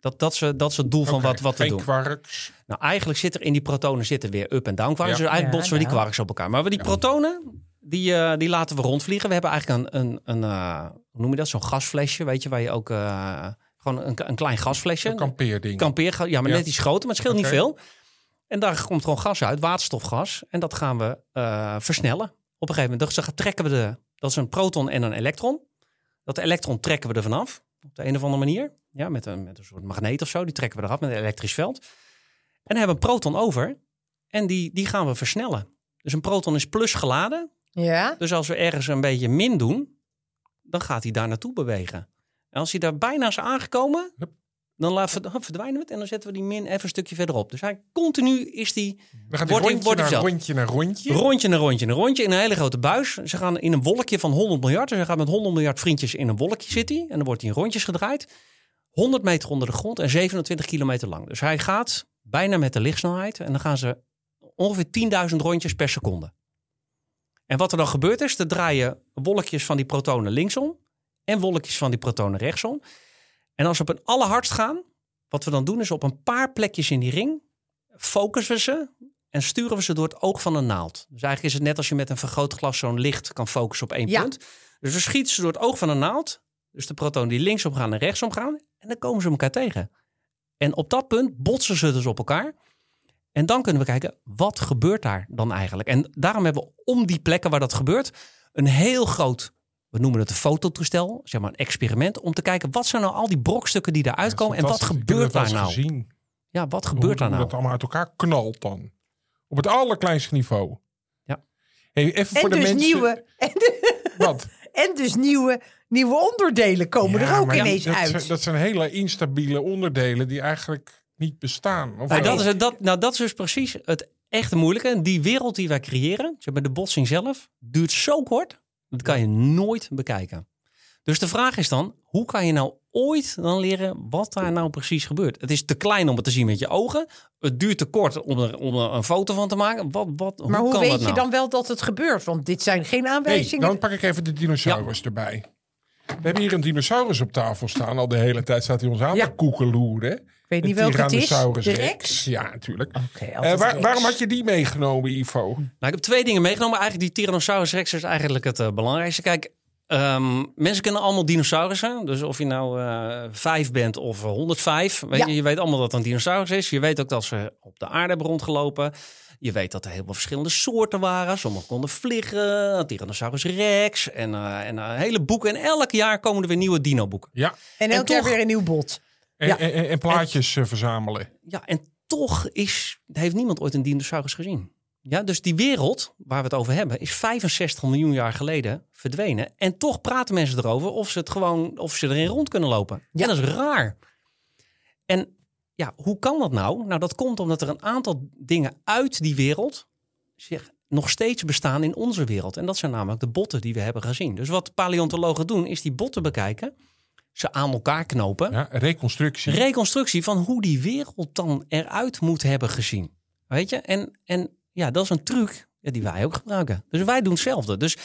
Dat, dat, is, eh, dat is het doel van wat, wat we doen. quarks. Nou, eigenlijk zit er in die protonen zitten weer up- en down quarks. Ja. Dus eigenlijk Ja, botsen we die quarks op elkaar. Maar we die protonen, die, eh, die laten we rondvliegen. We hebben eigenlijk een, een, een eh, hoe noem je dat? Zo'n gasflesje, weet je, waar je ook eh, gewoon een, een klein gasflesje. Een kampeerding. kampeer, ja, maar Ja. net iets groter, maar het scheelt niet veel. En daar komt gewoon gas uit, waterstofgas. En dat gaan we versnellen. Op een gegeven moment dus dan trekken we de, dat is een proton en een elektron. Dat elektron trekken we er vanaf, op de een of andere manier. Ja, met een, met een soort magneet of zo, die trekken we eraf met een elektrisch veld. En dan hebben we een proton over en die, die gaan we versnellen. Dus een proton is plus geladen. Ja. Dus als we ergens een beetje min doen, dan gaat hij daar naartoe bewegen. En als hij daar bijna is aangekomen, Hup. dan we, verdwijnen we het en dan zetten we die min even een stukje verderop. Dus hij continu is die gaat die Wordt rondje wordt naar rondje naar rondje. rondje naar rondje naar rondje in een hele grote buis. Ze gaan in een wolkje van 100 miljard. Dus hij gaat met 100 miljard vriendjes in een wolkje zitten. hij. En dan wordt hij in rondjes gedraaid. 100 meter onder de grond en 27 kilometer lang. Dus hij gaat bijna met de lichtsnelheid. En dan gaan ze ongeveer 10.000 rondjes per seconde. En wat er dan gebeurt is, er draaien wolkjes van die protonen linksom. En wolkjes van die protonen rechtsom. En als ze op een allerhardst gaan, wat we dan doen is op een paar plekjes in die ring focussen we ze en sturen we ze door het oog van een naald. Dus eigenlijk is het net als je met een vergrootglas zo'n licht kan focussen op één Ja. punt. Dus we schieten ze door het oog van een naald. Dus de protonen die linksom gaan en rechtsom gaan. En dan komen ze elkaar tegen. En op dat punt botsen ze dus op elkaar. En dan kunnen we kijken, wat gebeurt daar dan eigenlijk? En daarom hebben we om die plekken waar dat gebeurt... een heel groot, we noemen het een fototoestel, zeg maar een experiment... om te kijken, wat zijn nou al die brokstukken die daaruit komen... en wat heb gebeurt daar nou? Gezien. Ja, wat Hoe, gebeurt daar hoe nou? dat allemaal uit elkaar knalt dan. Op het allerkleinste niveau. Ja. Hey, even En voor de dus mensen. nieuwe. En, Wat? en dus nieuwe, nieuwe onderdelen komen Ja, er ook ineens dat uit. Zijn, dat zijn hele instabiele onderdelen die eigenlijk niet bestaan. Of Nou, dat is, het- dat, nou, dat is dus precies het echte moeilijke. Die wereld die wij creëren, zeg maar de botsing zelf, duurt zo kort. Dat kan je nooit bekijken. Dus de vraag is dan, hoe kan je nou ooit dan leren wat daar nou precies gebeurt? Het is te klein om het te zien met je ogen. Het duurt te kort om er, om er een foto van te maken. Wat, wat, maar hoe kan weet dat je nou? dan wel dat het gebeurt? Want dit zijn geen Nee, aanwijzingen. dan pak ik even de dinosaurus erbij. We hebben hier een dinosaurus op tafel staan. Al de hele tijd staat hij ons aan Ja. te koekeloeren. Ik weet niet welke het is. De Rex. Rex? Ja, natuurlijk. Oké, Eh, altijd waar- Rex. waarom had je die meegenomen, Ivo? Nou, ik heb twee dingen meegenomen. Eigenlijk die Tyrannosaurus rex is eigenlijk het eh, belangrijkste. Kijk, ehm, mensen kennen allemaal dinosaurussen. Dus of je nou eh vijf bent of 105. Weet Ja. je, je weet allemaal dat het een dinosaurus is. Je weet ook dat ze op de aarde hebben rondgelopen. Je weet dat er heel veel verschillende soorten waren. Sommigen konden vliegen. Tyrannosaurus rex. En, eh, en een hele boeken. En elk jaar komen er weer nieuwe dino-boeken. Ja, En elk en jaar toch- weer een nieuw bot. En, Ja. en, en plaatjes eh, verzamelen. Ja, en toch is, heeft niemand ooit een dinosaurus gezien. Ja, dus die wereld waar we het over hebben is 65 miljoen jaar geleden verdwenen. En toch praten mensen erover of ze het gewoon of ze erin rond kunnen lopen. Ja. En dat is raar. En ja, hoe kan dat nou? Nou, dat komt omdat er een aantal dingen uit die wereld zich nog steeds bestaan in onze wereld. En dat zijn namelijk de botten die we hebben gezien. Dus wat paleontologen doen, is die botten bekijken, ze aan elkaar knopen Ja, reconstructie. reconstructie van hoe die wereld dan eruit moet hebben gezien. Weet je? En, en ja, dat is een truc ja, die wij ook gebruiken. Dus wij doen hetzelfde. Dus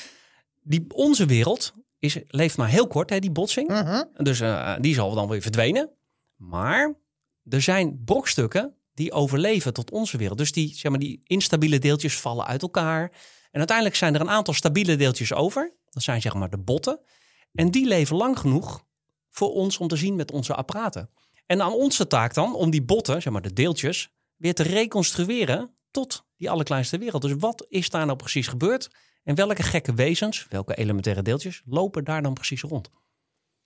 die, onze wereld is, leeft maar heel kort, hè, die botsing. Mhm. Dus eh, die zal dan weer verdwenen. Maar er zijn brokstukken die overleven tot onze wereld. Dus die, zeg maar, die instabiele deeltjes vallen uit elkaar. En uiteindelijk zijn er een aantal stabiele deeltjes over. Dat zijn zeg maar de botten. En die leven lang genoeg voor ons om te zien met onze apparaten. En aan onze taak dan om die botten, zeg maar de deeltjes, weer te reconstrueren tot die allerkleinste wereld. Dus wat is daar nou precies gebeurd? En welke gekke wezens, welke elementaire deeltjes, lopen daar dan precies rond?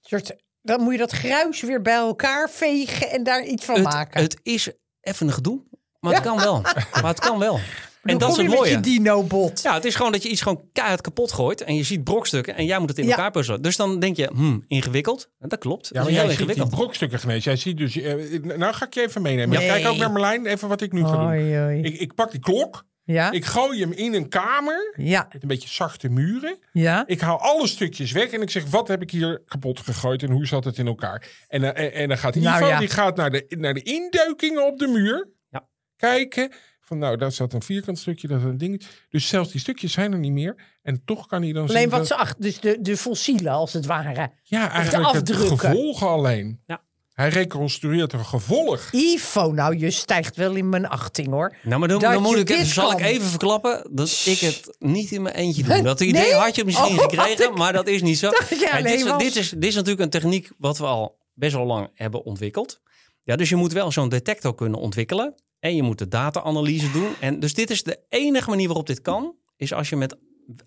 Soort, dan moet je dat gruis weer bij elkaar vegen en daar iets van Het, maken. het is even een gedoe, maar het kan wel. Maar het kan wel. En dat is het je mooie. met je dino-bot. Ja, het is gewoon dat je iets gewoon keihard kapot gooit en je ziet brokstukken en jij moet het in Ja. elkaar puzzelen. Dus dan denk je, hmm, ingewikkeld. En dat klopt. Ja, maar is heel jij ziet die ingewikkeld. brokstukken genees. Jij ziet dus... eh, nou ga ik je even meenemen. Nee. Kijk ook naar Merlijn. Even wat ik nu ga doen. Oei, oei. Ik, ik pak die klok. Ja? Ik gooi hem in een kamer. ja, Met een beetje zachte muren. ja. Ik haal alle stukjes weg en ik zeg, wat heb ik hier kapot gegooid en hoe zat het in elkaar? En, eh, en, en dan gaat Ivo, Nou ja. die gaat naar de, naar de induikingen op de muur. Ja. Kijken. Van nou, daar zat een vierkant stukje, dat is een ding. Dus zelfs die stukjes zijn er niet meer. En toch kan hij dan Alleen zien wat dat- ze achter, dus de, de fossielen als het ware. Ja, eigenlijk het afdrukken. gevolgen alleen. Ja. Hij reconstrueert een gevolg. Ivo, nou je stijgt wel in mijn achting hoor. Nou, maar dan, moet ik dit zal kan. ik even verklappen dat ik het niet in mijn eentje doe. Dat idee had je misschien Oh, gekregen, maar dat is niet zo. Dit, is, dit, is, dit is natuurlijk een techniek wat we al best wel lang hebben ontwikkeld. Ja, dus je moet wel zo'n detector kunnen ontwikkelen. En je moet de data-analyse doen. En dus dit is de enige manier waarop dit kan. Is als je met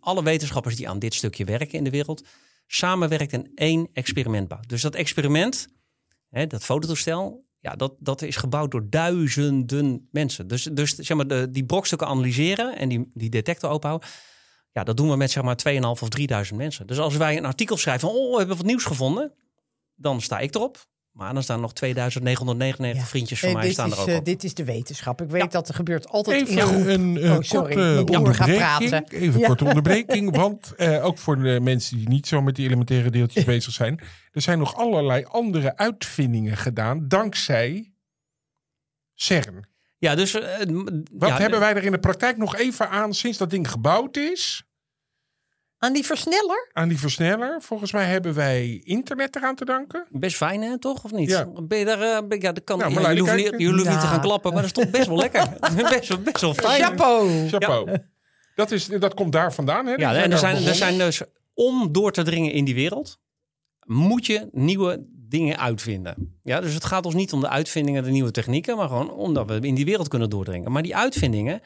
alle wetenschappers die aan dit stukje werken in de wereld. samenwerkt en één experiment. Dus dat experiment, hè, dat fototoestel. Ja, dat, dat is gebouwd door duizenden mensen. Dus, dus zeg maar, de, die brokstukken analyseren en die, die detector openhouden. Ja, dat doen we met zeg maar 2.500 of 3.000 mensen. Dus als wij een artikel schrijven van, oh, we hebben wat nieuws gevonden. Dan sta ik erop. Maar dan staan nog 2999 vriendjes van Eh, mij dit, staan is, er ook eh, op. dit is de wetenschap. Ik weet dat er gebeurt altijd in Even groep. een eh, Oh, sorry. korte onderbreking. praten. Even een Ja. korte onderbreking. Want eh, ook voor de mensen die niet zo met die elementaire deeltjes bezig zijn. Er zijn nog allerlei andere uitvindingen gedaan. Dankzij CERN. Ja, dus... Wat ja, hebben wij er in de praktijk nog even aan sinds dat ding gebouwd is? Aan die versneller? Aan die versneller. Volgens mij hebben wij internet eraan te danken. Best fijn, hè, toch? Of niet? Ja. Ben je daar... eh, ben- ja, dat kan, Nou, ja, jullie hoeven, niet, jullie hoeven niet te gaan klappen, maar dat is toch best wel lekker. best, wel, best wel fijn. Chapeau. Chapeau. Dat, is, dat komt daar vandaan. Hè? Ja, en er zijn, er zijn dus... Om door te dringen in die wereld... moet je nieuwe dingen uitvinden. Ja, dus het gaat ons niet om de uitvindingen, de nieuwe technieken... maar gewoon omdat we in die wereld kunnen doordringen. Maar die uitvindingen,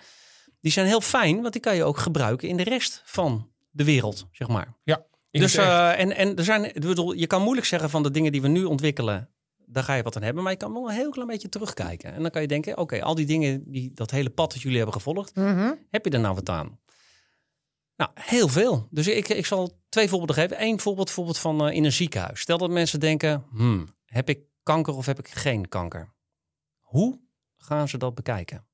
die zijn heel fijn... want die kan je ook gebruiken in de rest van de wereld, zeg maar. Ja, Dus, eh, en, en er zijn, ik bedoel, je kan moeilijk zeggen van de dingen die we nu ontwikkelen, daar ga je wat aan hebben. Maar je kan wel een heel klein beetje terugkijken. En dan kan je denken, oké, al die dingen, die, dat hele pad dat jullie hebben gevolgd, Mhm. heb je er nou wat aan? Nou, heel veel. Dus ik, ik zal twee voorbeelden geven. Eén voorbeeld, voorbeeld van eh, in een ziekenhuis. Stel dat mensen denken, hmm, heb ik kanker of heb ik geen kanker? Hoe gaan ze dat bekijken?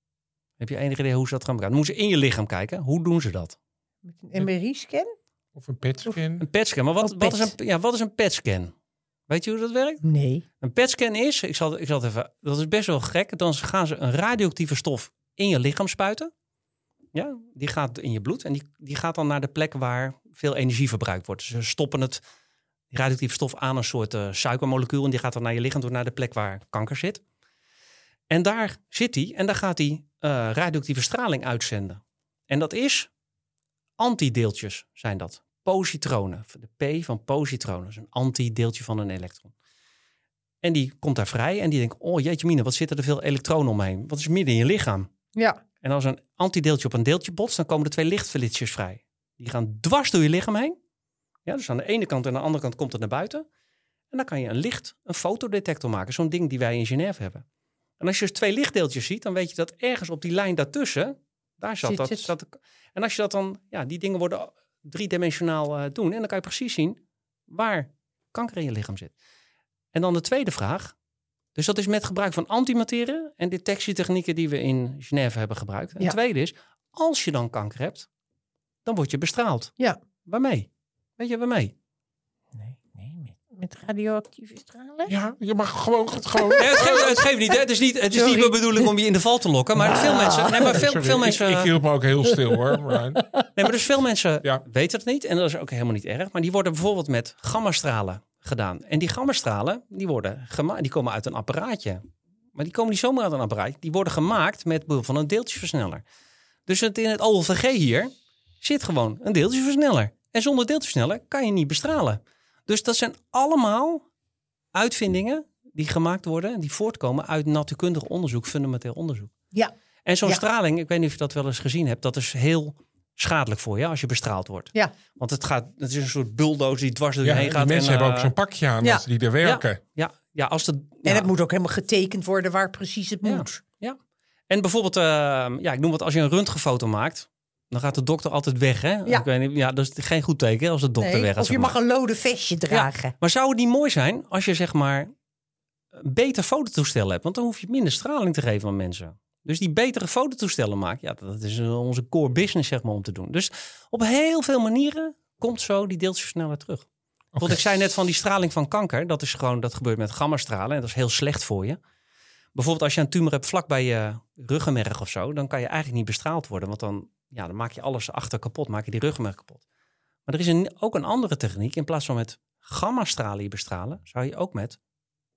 Heb je enig idee hoe ze dat gaan bekijken? Moeten ze in je lichaam kijken? Hoe doen ze dat? Met een MRI-scan? Of een petscan. Een PET-scan. Maar wat, Oh, wat, is een, ja, wat is een PET-scan? Weet je hoe dat werkt? Nee. Een PET-scan is, ik zal, ik zal het even, dat is best wel gek. Dan gaan ze een radioactieve stof in je lichaam spuiten. Ja, die gaat in je bloed en die, die gaat dan naar de plek waar veel energie verbruikt wordt. Dus ze stoppen het, die radioactieve stof aan een soort eh, suikermolecuul en die gaat dan naar je lichaam toe, naar de plek waar kanker zit. En daar zit hij en daar gaat hij eh, radioactieve straling uitzenden. En dat is antideeltjes zijn dat. Positronen. De P van positronen. is een antideeltje van een elektron. En die komt daar vrij en die denkt, oh jeetje mine, wat zitten er veel elektronen omheen. Wat is midden in je lichaam? Ja. En als een antideeltje op een deeltje botst, dan komen er twee lichtflitsjes vrij. Die gaan dwars door je lichaam heen. Ja, dus aan de ene kant en aan de andere kant komt het naar buiten. En dan kan je een licht, een fotodetector maken. Zo'n ding die wij in Genève hebben. En als je dus twee lichtdeeltjes ziet, dan weet je dat ergens op die lijn daartussen, daar zat Zit dat. Zat, en als je dat dan, ja, die dingen worden driedimensionaal eh, doen. En dan kan je precies zien waar kanker in je lichaam zit. En dan de tweede vraag. Dus dat is met gebruik van antimaterie en detectietechnieken die we in Genève hebben gebruikt. En Ja. tweede is, als je dan kanker hebt, dan word je bestraald. Ja. Waarmee? Weet je waarmee? Met, radioactieve stralen? Ja, je mag gewoon... gewoon Nee, het, geeft, het geeft niet. Hè? Het is niet, het is niet mijn bedoeling om je in de val te lokken. Maar veel mensen. Nee, maar veel, Sorry, veel ik- mensen. Ik, hield me ook heel stil hoor. Brian. Nee, maar dus veel mensen Ja. weten het niet. En dat is ook helemaal niet erg. Maar die worden bijvoorbeeld met gammastralen gedaan. En die gammastralen, die, worden gema- die komen uit een apparaatje. Maar die komen niet zomaar uit een apparaatje. Die worden gemaakt met behulp van een deeltjesversneller. Dus het, in het OLVG hier zit gewoon een deeltjesversneller. En zonder deeltjesversneller kan je niet bestralen. Dus dat zijn allemaal uitvindingen die gemaakt worden... die voortkomen uit natuurkundig onderzoek, fundamenteel onderzoek. Ja. En zo'n Ja. straling, ik weet niet of je dat wel eens gezien hebt, dat is heel schadelijk voor je als je bestraald wordt. Ja. Want het, gaat, het is een soort bulldozer die dwars door je Ja, heen gaat. mensen en, hebben ook eh, zo'n pakje aan ja. als die er werken. Ja, ja, als de, En ja. het moet ook helemaal getekend worden waar precies het Ja. moet. En bijvoorbeeld, eh, ja, ik noem het als je een röntgenfoto maakt, dan gaat de dokter altijd weg. Hè? Ja. Ik weet niet, ja, dat is geen goed teken als de dokter Nee, weg is. of je mag een lode vestje dragen. Maar zou het niet mooi zijn als je zeg maar een beter fototoestel hebt? Want dan hoef je minder straling te geven aan mensen. Dus die betere fototoestellen maken, ja, dat is eh, onze core business zeg maar om te doen. Dus op heel veel manieren komt zo die deeltjesversneller terug. Want ik zei net van die straling van kanker, dat is gewoon, dat gebeurt met gammastralen en dat is heel slecht voor je. Bijvoorbeeld als je een tumor hebt vlak bij je ruggenmerg of zo, dan kan je eigenlijk niet bestraald worden. Want dan, ja, dan maak je alles achter kapot, maak je die ruggenmerg kapot. Maar er is een, ook een andere techniek. In plaats van met gammastralen bestralen, zou je ook met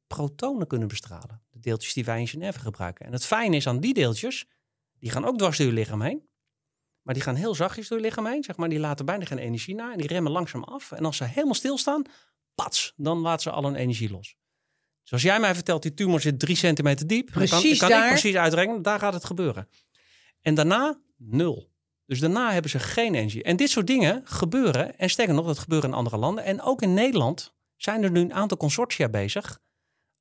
protonen kunnen bestralen. De deeltjes die wij in Genève gebruiken. En het fijne is aan die deeltjes, die gaan ook dwars door je lichaam heen. Maar die gaan heel zachtjes door je lichaam heen. Zeg maar, die laten bijna geen energie na. En die remmen langzaam af. En als ze helemaal stilstaan, pats, dan laten ze al hun energie los. Zoals jij mij vertelt, die tumor zit drie centimeter diep. Dan kan, Precies kan ik precies uitrekenen, daar gaat het gebeuren. En daarna nul. Dus daarna hebben ze geen energie. En dit soort dingen gebeuren. En sterker nog, dat gebeuren in andere landen. En ook in Nederland zijn er nu een aantal consortia bezig.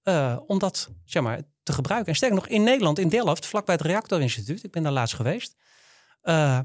eh, om dat zeg maar, te gebruiken. En sterker nog, in Nederland, in Delft, vlakbij het Reactorinstituut. Ik ben daar laatst geweest. eh,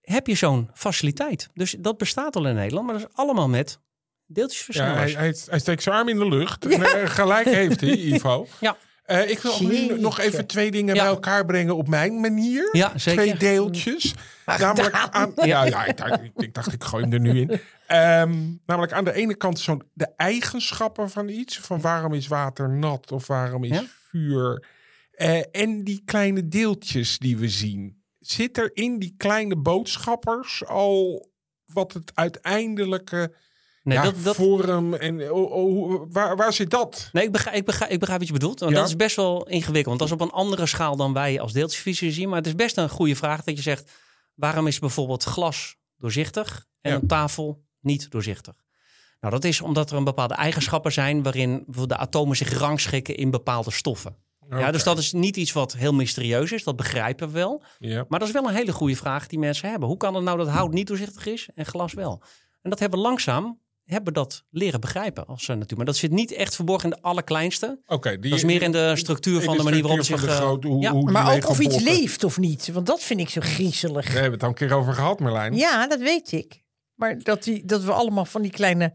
heb je zo'n faciliteit. Dus dat bestaat al in Nederland. Maar dat is allemaal met Ja, deeltjesversnellers. hij, hij, hij steekt zijn arm in de lucht. En, gelijk heeft hij, Ivo. Ja. Eh, ik wil nu nog even twee dingen Ja. bij elkaar brengen op mijn manier. Ja, zeker. Twee deeltjes. Namelijk aan, ja, ja ik, dacht, ik, dacht, ik gooi hem er nu in. Ehm, namelijk aan de ene kant zo'n de eigenschappen van iets. Van waarom is water nat of waarom is Ja. vuur. Eh, en die kleine deeltjes die we zien. Zit er in die kleine boodschappers al wat het uiteindelijke Nee, ja, dat, dat, vorm en oh, oh, waar, waar zit dat? Nee, ik begrijp, ik, begrijp, ik begrijp wat je bedoelt. Want Ja. Dat is best wel ingewikkeld. Want dat is op een andere schaal dan wij als deeltjesvisie zien. Maar het is best een goede vraag dat je zegt... waarom is bijvoorbeeld glas doorzichtig en Ja. een tafel niet doorzichtig? Nou, dat is omdat er een bepaalde eigenschappen zijn... waarin bijvoorbeeld de atomen zich rangschikken in bepaalde stoffen. Ja, dus dat is niet iets wat heel mysterieus is. Dat begrijpen we wel. Ja. Maar dat is wel een hele goede vraag die mensen hebben. Hoe kan het nou dat hout niet doorzichtig is en glas wel? En dat hebben langzaam hebben dat leren begrijpen als natuur. Maar dat zit niet echt verborgen in de allerkleinste. Oké, die- Dat is meer in de structuur in van de, manier waarop zich... eh, grote- hoe- ja. hoe Maar ook of iets leeft of niet. Want dat vind ik zo griezelig. Daar hebben we het al een keer over gehad, Merlijn. Ja, dat weet ik. Maar dat, die, dat we allemaal van die kleine...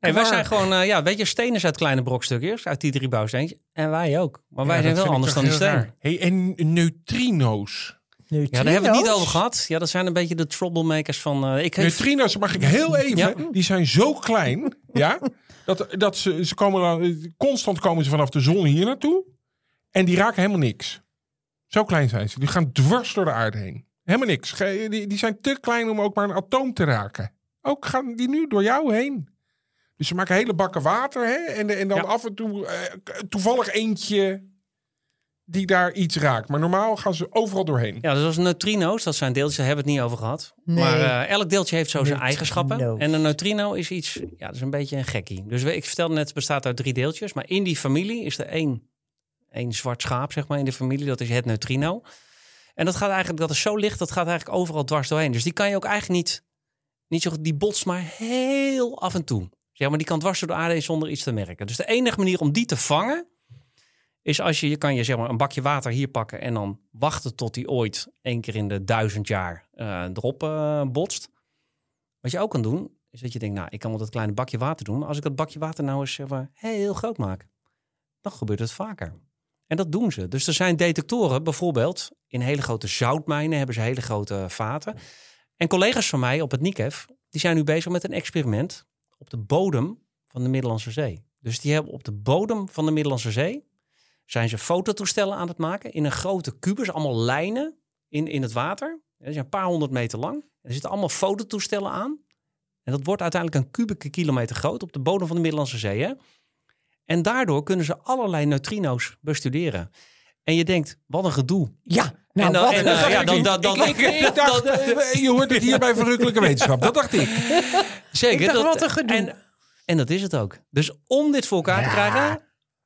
Nee, wij zijn gewoon, eh, ja, weet je, stenen uit kleine brokstukjes, uit die drie bouwsteentjes. En wij ook. Maar wij Ja, zijn wel anders dan die raar. Hey, en neutrino's. Ja, daar hebben we het niet Neutrino's? over gehad. Ja, dat zijn een beetje de troublemakers van... eh, ik heb, Neutrino's, mag ik heel even, Ja. die zijn zo klein, ja, dat, dat ze, ze komen dan, constant komen ze vanaf de zon hier naartoe en die raken helemaal niks. Zo klein zijn ze. Die gaan dwars door de aarde heen. Helemaal niks. Ge- Die, die zijn te klein om ook maar een atoom te raken. Ook gaan die nu door jou heen. Dus ze maken hele bakken water hè? En, en dan Ja. af en toe eh, toevallig eentje die daar iets raakt. Maar normaal gaan ze overal doorheen. Ja, dus als neutrino's, dat zijn deeltjes, daar hebben we het niet over gehad. Nee. Maar eh, elk deeltje heeft zo zijn Neutrino's. eigenschappen. En een neutrino is iets, ja, dat is een beetje een gekkie. Dus we- ik vertelde net, het bestaat uit drie deeltjes. Maar in die familie is er één, één zwart schaap, zeg maar, in de familie. Dat is het neutrino. En dat gaat eigenlijk, dat is zo licht, dat gaat eigenlijk overal dwars doorheen. Dus die kan je ook eigenlijk niet, niet zo die botst maar heel af en toe. Zeg maar, die kan dwars door de aarde heen zonder iets te merken. Dus de enige manier om die te vangen, is als je, je kan je zeg maar een bakje water hier pakken en dan wachten tot die ooit één keer in de duizend jaar eh, erop eh, botst. Wat je ook kan doen, is dat je denkt, nou, ik kan wel dat kleine bakje water doen, maar als ik dat bakje water nou eens zeg heel groot maak, dan gebeurt het vaker. En dat doen ze. Dus er zijn detectoren, bijvoorbeeld in hele grote zoutmijnen hebben ze hele grote vaten. En collega's van mij op het NICEF, die zijn nu bezig met een experiment op de bodem van de Middellandse Zee. Dus die hebben op de bodem van de Middellandse Zee zijn ze fototoestellen aan het maken in een grote kubus, allemaal lijnen in, in het water. Die zijn een paar honderd meter lang. En er zitten allemaal fototoestellen aan. En dat wordt uiteindelijk een kubieke kilometer groot op de bodem van de Middellandse Zee. Hè? En daardoor kunnen ze allerlei neutrino's bestuderen. En je denkt, wat een gedoe. Ja, nou En wat en, eh, ja, dan- dan- dan- ik, ik, ik dacht, eh, je hoort het hier bij Verrukkelijke Wetenschap. Dat dacht ik. Zeker. Ik dacht, dat- wat een gedoe. En, en dat is het ook. Dus om dit voor elkaar te krijgen,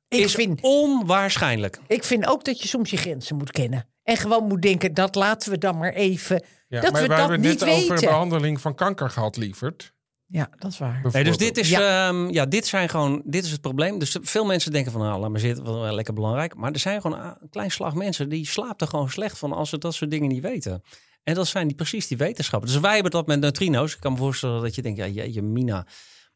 ik is vind, onwaarschijnlijk. ik vind ook dat je soms je grenzen moet kennen. En gewoon moet denken, dat laten we dan maar even... Ja, Dat maar we we dat hebben niet net over weten. behandeling van kanker gehad, lieverd. Ja, dat is waar. Nee, dus dit is, Ja. ja. ja, dit zijn gewoon, dit is het probleem. Dus veel mensen denken van, nou, laat maar zitten, wel lekker belangrijk. Maar er zijn gewoon een klein slag mensen die slapen er gewoon slecht van als ze dat soort dingen niet weten. En dat zijn die, precies die wetenschappers. Dus wij hebben dat met neutrino's. Ik kan me voorstellen dat je denkt, ja, jeetje, mina.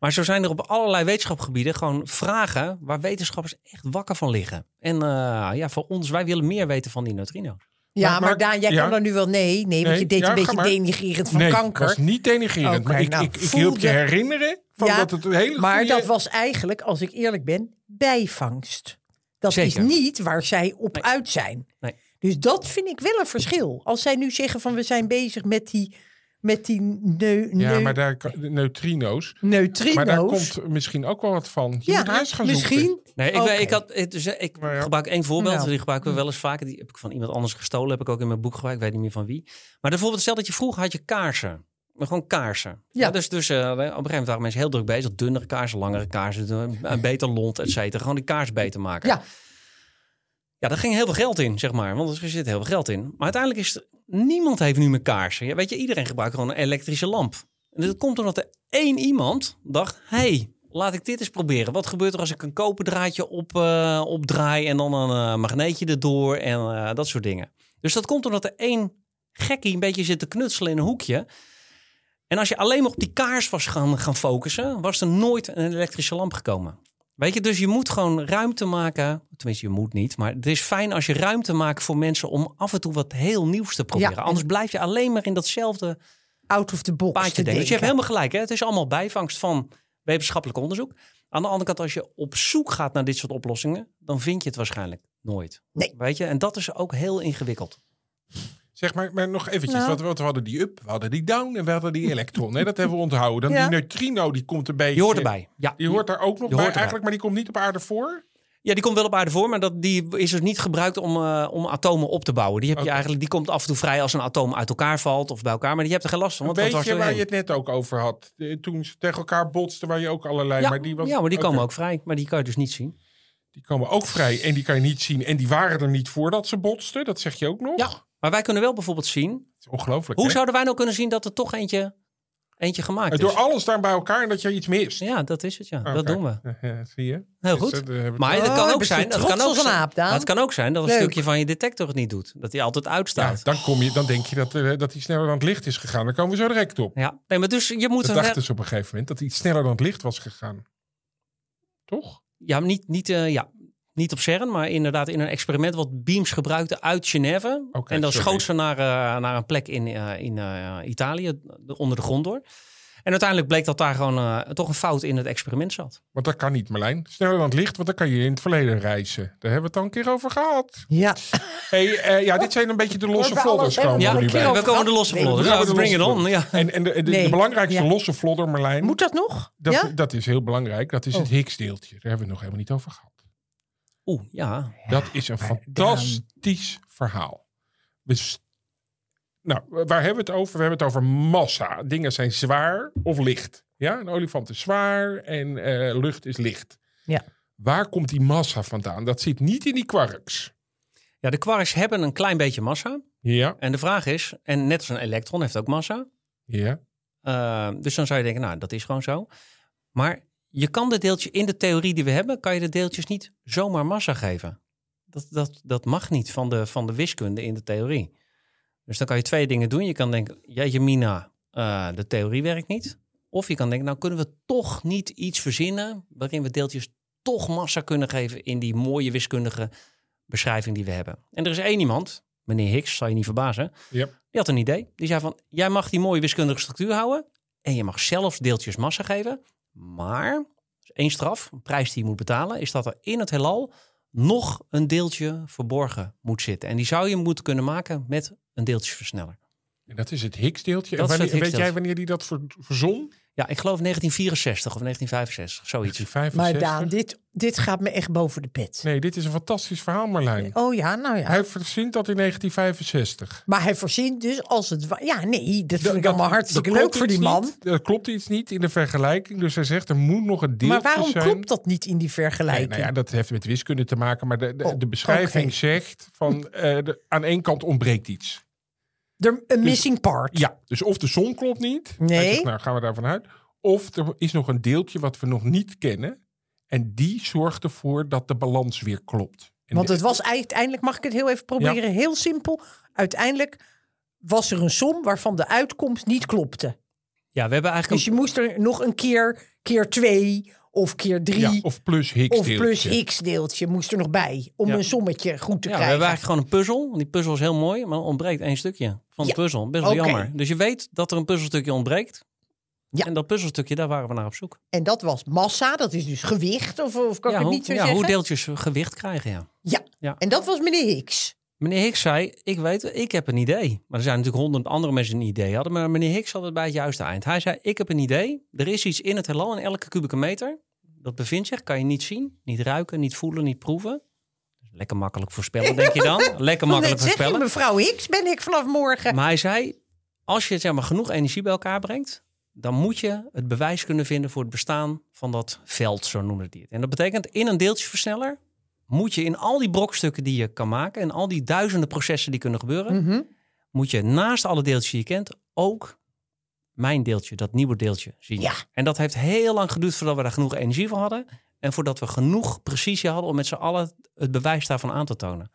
Maar zo zijn er op allerlei wetenschapsgebieden gewoon vragen waar wetenschappers echt wakker van liggen. En eh, ja, voor ons, wij willen meer weten van die neutrino's. Ja, Maar- maar, maar- Daan, jij ja. kan dan nu wel nee. Nee, want Nee, je deed ja, een beetje denigrerend van nee, kanker. was niet denigrerend. Maar ik, nou, ik, ik hielp je je- herinneren van Ja, dat het een hele Maar goede... dat was eigenlijk, als ik eerlijk ben, bijvangst. Dat Zeker. is niet waar zij op Nee. uit zijn. Nee. Dus dat vind ik wel een verschil. Als zij nu zeggen van we zijn bezig met die, met die neu, Ja, maar daar, neutrino's. neutrino's. Maar daar komt misschien ook wel wat van. Je ja, gaan misschien. zoeken. Nee, ik, Oké. ik, had, dus, eh, ik ja. gebruik één voorbeeld. Nou. Die gebruiken we wel eens vaker. Die heb ik van iemand anders gestolen. Heb ik ook in mijn boek gebruikt. Ik weet niet meer van wie. Maar bijvoorbeeld, stel dat je vroeger had je kaarsen. Maar gewoon kaarsen. Ja. dus dus eh, op een gegeven moment waren mensen heel druk bezig. Dunnere kaarsen, langere kaarsen. Een, een beter lont, et cetera. Gewoon die kaars beter maken. Ja. Ja, daar ging heel veel geld in, zeg maar. Want er zit heel veel geld in. Maar uiteindelijk is niemand heeft nu meer kaarsen. Ja, weet je, iedereen gebruikt gewoon een elektrische lamp. En dat komt omdat er één iemand dacht... hey, laat ik dit eens proberen. Wat gebeurt er als ik een koperdraadje op, eh, opdraai... en dan een eh, magneetje erdoor en eh, dat soort dingen. Dus dat komt omdat er één gekkie een beetje zit te knutselen in een hoekje... En als je alleen maar op die kaars was gaan, gaan focussen, was er nooit een elektrische lamp gekomen. Weet je, dus je moet gewoon ruimte maken. Tenminste, je moet niet. Maar het is fijn als je ruimte maakt voor mensen om af en toe wat heel nieuws te proberen. Ja. Anders blijf je alleen maar in datzelfde Out of the box paadje denken. Dus je hebt helemaal gelijk. Hè? Het is allemaal bijvangst van wetenschappelijk onderzoek. Aan de andere kant, als je op zoek gaat naar dit soort oplossingen, dan vind je het waarschijnlijk nooit. Nee. Weet je, en dat is ook heel ingewikkeld. Zeg maar, maar nog eventjes. Nou. Want, want we hadden die up, we hadden die down en we hadden die elektron. Hè? Dat hebben we onthouden. Dan Ja. die neutrino, die komt een beetje... Je hoort erbij. Ja, Die hoort daar ook nog Die bij eigenlijk, maar die komt niet op aarde voor. Ja, die komt wel op aarde voor, maar dat, die is dus niet gebruikt om, eh, om atomen op te bouwen. Die, heb je eigenlijk, die komt af en toe vrij als een atoom uit elkaar valt of bij elkaar. Maar die hebt er geen last van. Een Want dat was beetje waar je het net ook over had. Eh, Toen ze tegen elkaar botsten, waar je ook allerlei... ja, maar die, was, ja, maar die komen ook vrij. Maar die kan je dus niet zien. Die komen ook vrij en die kan je niet zien. En die waren er niet voordat ze botsten. Dat zeg je ook nog. Ja. Maar wij kunnen wel bijvoorbeeld zien. Dat is ongelooflijk. Hoe hè? zouden wij nou kunnen zien dat er toch eentje eentje gemaakt En is. door alles daar bij elkaar en dat je iets mist. Ja, dat is het, ja. Dat doen we. Ja, zie je? Heel Dus, goed. eh, Maar het- het kan Oh, ook zijn, trots kan ook, zijn- aap, Daan? maar het kan ook zijn dat een Leuk. stukje van je detector het niet doet. Dat hij altijd ja, uitstaat. dan, kom je, dan denk je dat, eh, dat hij sneller dan het licht is gegaan. Dan komen we zo direct op. Ja, nee, maar dus je moet Dat dachten ze op een gegeven moment, dat hij iets sneller dan het licht was gegaan. Toch? ja, niet, niet, eh, ja, niet op CERN, maar inderdaad in een experiment wat Beams gebruikte uit Genève. En dan sorry. schoot ze naar, eh, naar een plek in, eh, in eh, Italië, de- onder de grond door. En uiteindelijk bleek dat daar gewoon toch een fout in het experiment zat. Want dat kan niet, Marlijn. Sneller dan het licht, want dan kan je in het verleden reizen. Daar hebben we het al een keer over gehad. Ja. Hey, eh, ja, dit zijn een beetje de losse vlodders. Komen we we nu bij. komen de losse Nee, vlodders. we gaan Ja, de bring it on. Ja. En, en de, de, de Nee. belangrijkste Ja. losse vlodder, Marlijn, Moet dat nog? dat, ja? dat is heel belangrijk. Dat is het Oh. Higgs-deeltje. Daar hebben we het nog helemaal niet over gehad. Oeh, ja. Dat is een fantastisch verhaal. We nou, waar hebben we het over? We hebben het over massa. Dingen zijn zwaar of licht. Ja, een olifant is zwaar en eh, lucht is licht. Ja. Waar komt die massa vandaan? Dat zit niet in die quarks. ja, de quarks hebben een klein beetje massa. Ja, En de vraag is, en net als een elektron heeft ook massa. ja. Uh, dus dan zou je denken, nou, dat is gewoon zo. Maar je kan de deeltjes in de theorie die we hebben, kan je de deeltjes niet zomaar massa geven. Dat, dat, dat mag niet van de, van de wiskunde in de theorie. Dus dan kan je twee dingen doen. Je kan denken, jeetje mina, eh, de theorie werkt niet. Of je kan denken, nou kunnen we toch niet iets verzinnen waarin we deeltjes toch massa kunnen geven in die mooie wiskundige beschrijving die we hebben. En er is één iemand, meneer Higgs, zal je niet verbazen, Ja. die had een idee. Die zei van, jij mag die mooie wiskundige structuur houden. En je mag zelfs deeltjes massa geven. Maar, één straf, een prijs die je moet betalen, is dat er in het heelal nog een deeltje verborgen moet zitten. En die zou je moeten kunnen maken met een deeltjesversneller. En dat is het Higgs-deeltje. En weet jij wanneer die dat ver- verzon? Ja, ik geloof 1964 of 1965, zoiets. 65? Maar Daan, dit, dit gaat me echt boven de pet. Nee, dit is een fantastisch verhaal, Marlijn. Oh ja, nou ja. Hij verzint dat in 1965. Maar hij voorzien dus als het... Ja, nee, dat vind ik allemaal hartstikke dat leuk klopt voor die man. niet. Dat klopt iets niet in de vergelijking. Dus hij zegt er moet nog een deeltje Maar waarom zijn. klopt dat niet in die Nee, vergelijking? nou ja, dat heeft met wiskunde te maken. Maar de, de, Oh, de beschrijving zegt van eh, de- aan één kant ontbreekt iets. Er, een missing part. Ja, dus of de som klopt niet. Nee. zegt, nou gaan we daarvan uit. Of er is nog een deeltje wat we nog niet kennen. En die zorgt ervoor dat de balans weer klopt. En Want het was uiteindelijk, mag ik het heel even proberen, heel simpel. Uiteindelijk was er een som waarvan de uitkomst niet klopte. Ja, we hebben eigenlijk Dus je moest er nog een keer, keer twee of keer drie ja, of plus Higgs of plus deeltje. x deeltje moest er nog bij. Om Ja. een sommetje goed te Ja, we krijgen. hebben eigenlijk gewoon een puzzel. Want Die puzzel is heel mooi, maar ontbreekt één stukje van de Ja, puzzel. Best wel jammer. Dus je weet dat er een puzzelstukje ontbreekt. Ja. En dat puzzelstukje, daar waren we naar op zoek. En dat was massa, dat is dus gewicht, of, of kan ja, ik het hoe, niet zo ja, zeggen? hoe deeltjes gewicht krijgen, ja. ja. Ja. en dat was meneer Hicks. Meneer Hicks zei, ik weet, ik heb een idee. Maar er zijn natuurlijk honderd andere mensen die een idee hadden. Maar meneer Hicks had het bij het juiste eind. Hij zei, ik heb een idee. Er is iets in het heelal, in elke kubieke meter. Dat bevindt zich, kan je niet zien, niet ruiken, niet voelen, niet proeven. Lekker makkelijk voorspellen, denk je dan? Lekker makkelijk voorspellen. mevrouw Hicks ben ik vanaf morgen. Maar hij zei, als je zeg maar, genoeg energie bij elkaar brengt, dan moet je het bewijs kunnen vinden voor het bestaan van dat veld, zo noemde hij het. En dat betekent, in een deeltjesversneller moet je in al die brokstukken die je kan maken en al die duizenden processen die kunnen gebeuren, Mhm. moet je naast alle deeltjes die je kent ook mijn deeltje, dat nieuwe deeltje zien. Ja. En dat heeft heel lang geduurd voordat we daar genoeg energie voor hadden en voordat we genoeg precisie hadden om met z'n allen het bewijs daarvan aan te tonen.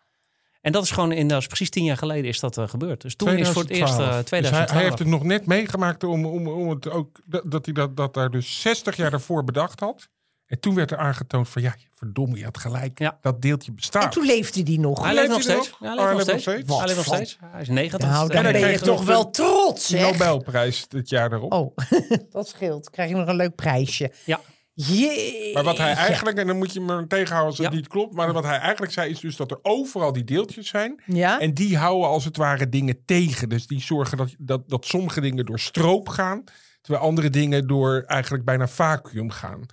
En dat is gewoon in, dat is precies tien jaar geleden is dat eh, gebeurd. Dus toen is voor het eerst 2012. eh, Dus hij, 2012. hij heeft het nog net meegemaakt om, om, om het ook, dat, dat hij dat, dat daar dus 60 jaar daarvoor bedacht had. En toen werd er aangetoond van ja, verdomme, je had gelijk. Ja. Dat deeltje bestaat. En toen leefde die nog. Hij leeft nog steeds. Ja, hij leeft nog steeds. Hij leeft nog steeds. Hij is 90. Nou, dan ben je toch nog wel trots, hè? Nobelprijs dit jaar erop. Oh, dat scheelt. Krijg je nog een leuk prijsje. Ja. Jee. Maar wat hij eigenlijk, en dan moet je me tegenhouden als het Ja. niet klopt. Maar wat hij eigenlijk zei is dus dat er overal die deeltjes zijn. Ja? En die houden als het ware dingen tegen. Dus die zorgen dat, dat, dat sommige dingen door stroop gaan. Terwijl andere dingen door eigenlijk bijna vacuüm gaan.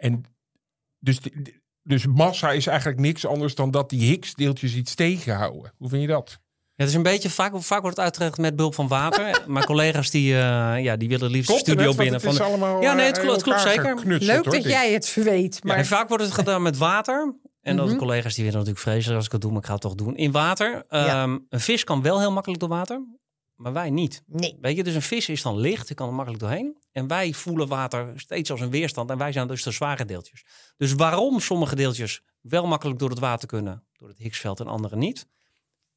En dus, dus massa is eigenlijk niks anders dan dat die Higgs-deeltjes iets tegenhouden. Hoe vind je dat? Ja, het is een beetje, vaak, vaak wordt het uitgelegd met behulp van water. Mijn collega's die, eh, ja, die willen liefst Klopt studio net? Binnen. Het is Van, allemaal Ja, nee, eh, het klopt- het klopt elkaar zeker. Leuk hoor, dat dit. jij het weet. Maar en vaak wordt het gedaan met water. En dan Mhm. de collega's die willen natuurlijk vreselijk als ik het doe, maar ik ga het toch doen. In water. Ja. Ehm, een vis kan wel heel makkelijk door water. Maar wij niet. Nee. Weet je, dus een vis is dan licht, die kan er makkelijk doorheen. En wij voelen water steeds als een weerstand. En wij zijn dus de zware deeltjes. Dus waarom sommige deeltjes wel makkelijk door het water kunnen, door het Higgsveld en andere niet,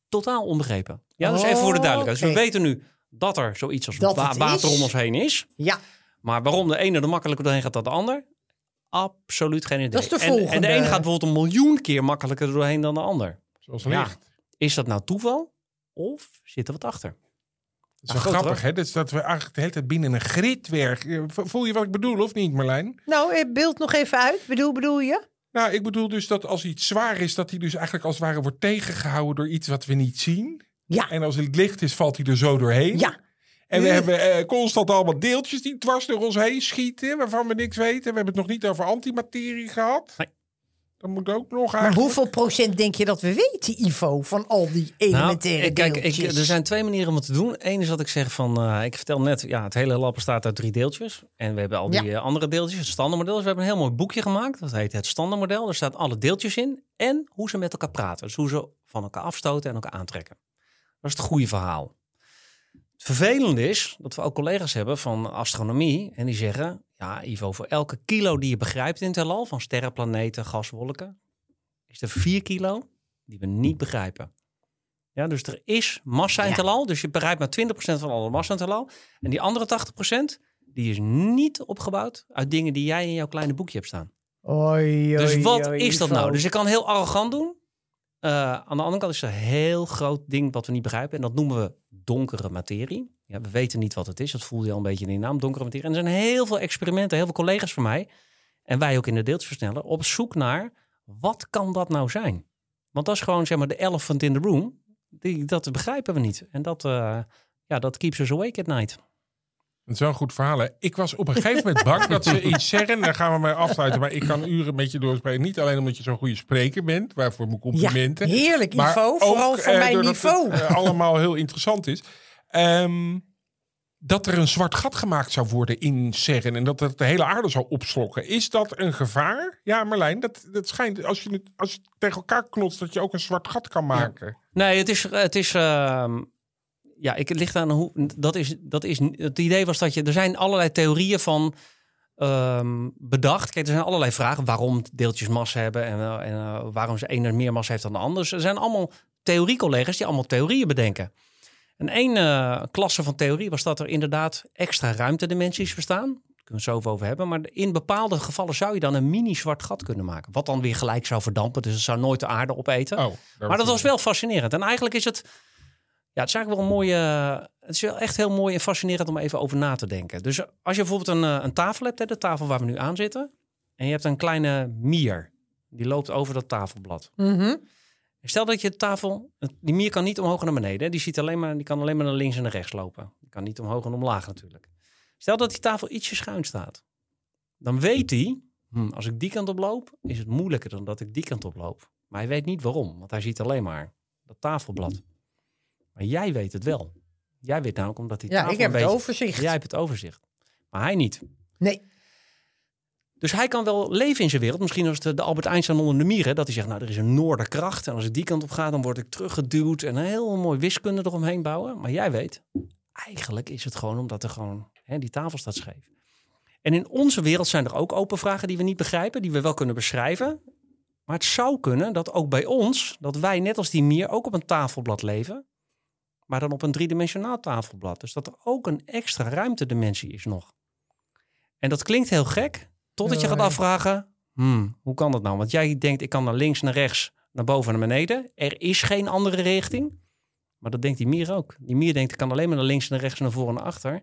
totaal onbegrepen. Ja, dus even voor de duidelijkheid. Dus we weten nu dat er zoiets als wa- water is. om ons heen is. Ja, Maar waarom de ene er makkelijker doorheen gaat dan de ander? Absoluut geen idee. Dat is de en, en de volgende. ene gaat bijvoorbeeld een miljoen keer makkelijker er doorheen dan de ander. Zoals Ja. licht. Is dat nou toeval? Of zit er wat achter? Dat is wel grappig, hè? Dus dat we eigenlijk de hele tijd binnen een grid werken. Voel je wat ik bedoel, of niet, Marlijn? nou, eh, beeld nog even uit. Bedoel, bedoel je? Nou, ik bedoel dus dat als iets zwaar is, dat hij dus eigenlijk als het ware wordt tegengehouden door iets wat we niet zien. Ja. En als het licht is, valt hij er zo doorheen. Ja. En we Nu- hebben eh, constant allemaal deeltjes die dwars door ons heen schieten, waarvan we niks weten. We hebben het nog niet over antimaterie gehad. Nee. Dat moet ook nog Maar eigenlijk. hoeveel procent denk je dat we weten, Ivo, van al die elementaire Nou, kijk, ik, er zijn twee manieren om het te doen. Eén is dat ik zeg van, eh, ik vertel net, ja, het hele lab bestaat uit drie deeltjes. En we hebben al die Ja. eh, andere deeltjes, het standaardmodel. Dus we hebben een heel mooi boekje gemaakt. Dat heet het standaardmodel. Daar staan alle deeltjes in. En hoe ze met elkaar praten. Dus hoe ze van elkaar afstoten en elkaar aantrekken. Dat is het goede verhaal. Het vervelende is dat we ook collega's hebben van astronomie. En die zeggen, ja Ivo, voor elke kilo die je begrijpt in het heelal... van sterren, planeten, gaswolken... is er vier kilo die we niet begrijpen. Ja, dus er is massa in het Ja. heelal. Dus je begrijpt maar 20% van alle massa in het heelal. En die andere 80% die is niet opgebouwd uit dingen die jij in jouw kleine boekje hebt staan. Oei, Dus wat oei, is dat nou? Dus je kan heel arrogant doen. Eh, aan de andere kant is er een heel groot ding wat we niet begrijpen. En dat noemen we donkere materie. Ja, we weten niet wat het is. Dat voel je al een beetje in die naam, donkere materie. En er zijn heel veel experimenten, heel veel collega's van mij. En wij ook in de deeltjesversneller. Op zoek naar, wat kan dat nou zijn? Want dat is gewoon, zeg maar, de elephant in the room. Die, dat begrijpen we niet. En dat, eh, ja, dat keeps us awake at night. Dat is wel een goed verhaal. Hè? Ik was op een gegeven moment bang dat ze iets zeggen. Daar gaan we mee afsluiten. Maar ik kan uren met je doorspreken. Niet alleen omdat je zo'n goede spreker bent. Waarvoor mijn Ja, complimenten. heerlijk, Maar Ivo. ook, Vooral eh, mijn doordat niveau. Het, eh, allemaal heel interessant is. Ehm, dat er een zwart gat gemaakt zou worden in CERN. En dat het de hele aarde zou opslokken. Is dat een gevaar? Ja, Marlijn. Dat, dat schijnt, als je, het, als je het tegen elkaar knotst, dat je ook een zwart gat kan maken. Nee, het is. Het is ehm, ja, ik het ligt aan hoe. Dat is, dat is. Het idee was dat je. Er zijn allerlei theorieën van. ehm, bedacht. Kijk, er zijn allerlei vragen waarom deeltjes massa hebben en, eh, en eh, waarom ze ene meer massa heeft dan de ander. Dus er zijn allemaal theoriecollega's die allemaal theorieën bedenken. En één eh, klasse van theorie was dat er inderdaad extra ruimtedimensies bestaan. Daar kunnen we het zo over hebben. Maar in bepaalde gevallen zou je dan een mini zwart gat kunnen maken. Wat dan weer gelijk zou verdampen. Dus het zou nooit de aarde opeten. Oh, Maar dat was wel fascinerend. En eigenlijk is het. Ja, het is eigenlijk wel een mooie. Het is wel echt heel mooi en fascinerend om even over na te denken. Dus als je bijvoorbeeld een, eh, een tafel hebt, hè, de tafel waar we nu aan zitten. En je hebt een kleine mier. Die loopt over dat tafelblad. Mhm. Stel dat je de tafel. Die mier kan niet omhoog en naar beneden. hè. Die, ziet alleen maar, die kan alleen maar naar links en naar rechts lopen. Die kan niet omhoog en omlaag natuurlijk. Stel dat die tafel ietsje schuin staat. Dan weet hij. hm, als ik die kant op loop, is het moeilijker dan dat ik die kant op loop. Maar hij weet niet waarom. Want hij ziet alleen maar dat tafelblad. Maar jij weet het wel. Jij weet namelijk omdat die Ja, ik heb het overzicht. Jij hebt het overzicht. Maar hij niet. Nee, Dus hij kan wel leven in zijn wereld. Misschien als de, de Albert Einstein onder de mieren. Dat hij zegt, nou, er is een noorderkracht. En als ik die kant op ga, dan word ik teruggeduwd. En een heel mooi wiskunde eromheen bouwen. Maar jij weet, eigenlijk is het gewoon omdat er gewoon... Hè, die tafel staat scheef. En in onze wereld zijn er ook open vragen die we niet begrijpen. Die we wel kunnen beschrijven. Maar het zou kunnen dat ook bij ons... Dat wij net als die mier ook op een tafelblad leven. Maar dan op een driedimensionaal tafelblad. Dus dat er ook een extra ruimtedimensie is nog. En dat klinkt heel gek. Totdat je gaat Nee. afvragen, hmm, hoe kan dat nou? Want jij denkt, ik kan naar links, naar rechts, naar boven en naar beneden. Er is geen andere richting. Maar dat denkt die mier ook. Die mier denkt, ik kan alleen maar naar links, naar rechts, naar voren en naar achter.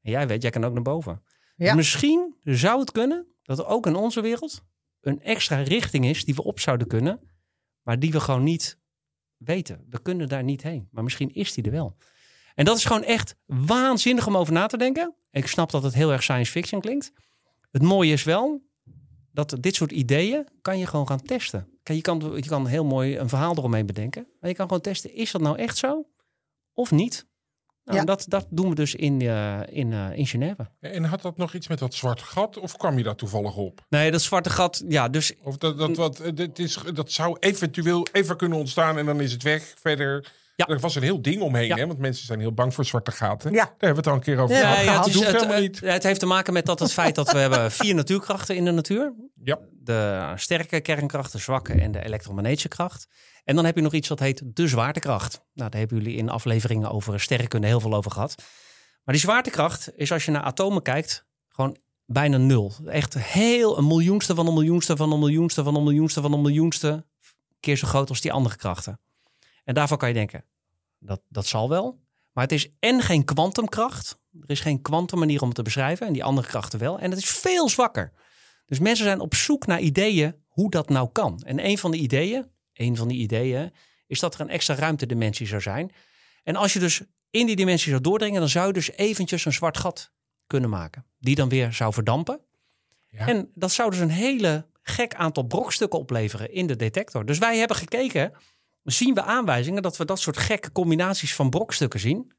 En jij weet, jij kan ook naar boven. Ja. Dus misschien zou het kunnen dat er ook in onze wereld een extra richting is die we op zouden kunnen. Maar die we gewoon niet weten. We kunnen daar niet heen. Maar misschien is die er wel. En dat is gewoon echt waanzinnig om over na te denken. Ik snap dat het heel erg science fiction klinkt. Het mooie is wel dat dit soort ideeën kan je gewoon gaan testen. Kijk, je, kan, je kan heel mooi een verhaal eromheen bedenken. Maar je kan gewoon testen, is dat nou echt zo? Of niet? Nou, Ja. dat, dat doen we dus in, eh, in, eh, in Genève. En had dat nog iets met dat zwart gat? Of kwam je daar toevallig op? Nee, dat zwarte gat, ja, dus Of dat, dat, wat, eh, dit is, dat zou eventueel even kunnen ontstaan en dan is het weg verder. Ja. Er was een heel ding omheen, Ja. hè? want mensen zijn heel bang voor zwarte gaten. Ja. Daar hebben we het al een keer over Ja, gehad. Ja, het, Dat is, hoeft het, helemaal het, niet. het heeft te maken met dat het feit dat we hebben vier natuurkrachten in de natuur. Ja. De sterke kernkracht, de zwakke en de elektromagnetische kracht. En dan heb je nog iets dat heet de zwaartekracht. Nou, daar hebben jullie in afleveringen over sterrenkunde heel veel over gehad. Maar die zwaartekracht is als je naar atomen kijkt, gewoon bijna nul. Echt heel een miljoenste van een miljoenste van een miljoenste van een miljoenste van een miljoenste keer zo groot als die andere krachten. En daarvan kan je denken, dat, dat zal wel. Maar het is en geen kwantumkracht. Er is geen kwantummanier om het te beschrijven. En die andere krachten wel. En het is veel zwakker. Dus mensen zijn op zoek naar ideeën hoe dat nou kan. En een van de ideeën, een van die ideeën, is dat er een extra ruimtedimensie zou zijn. En als je dus in die dimensie zou doordringen, dan zou je dus eventjes een zwart gat kunnen maken. Die dan weer zou verdampen. Ja. En dat zou dus een hele gek aantal brokstukken opleveren in de detector. Dus wij hebben gekeken, zien we aanwijzingen dat we dat soort gekke combinaties van brokstukken zien?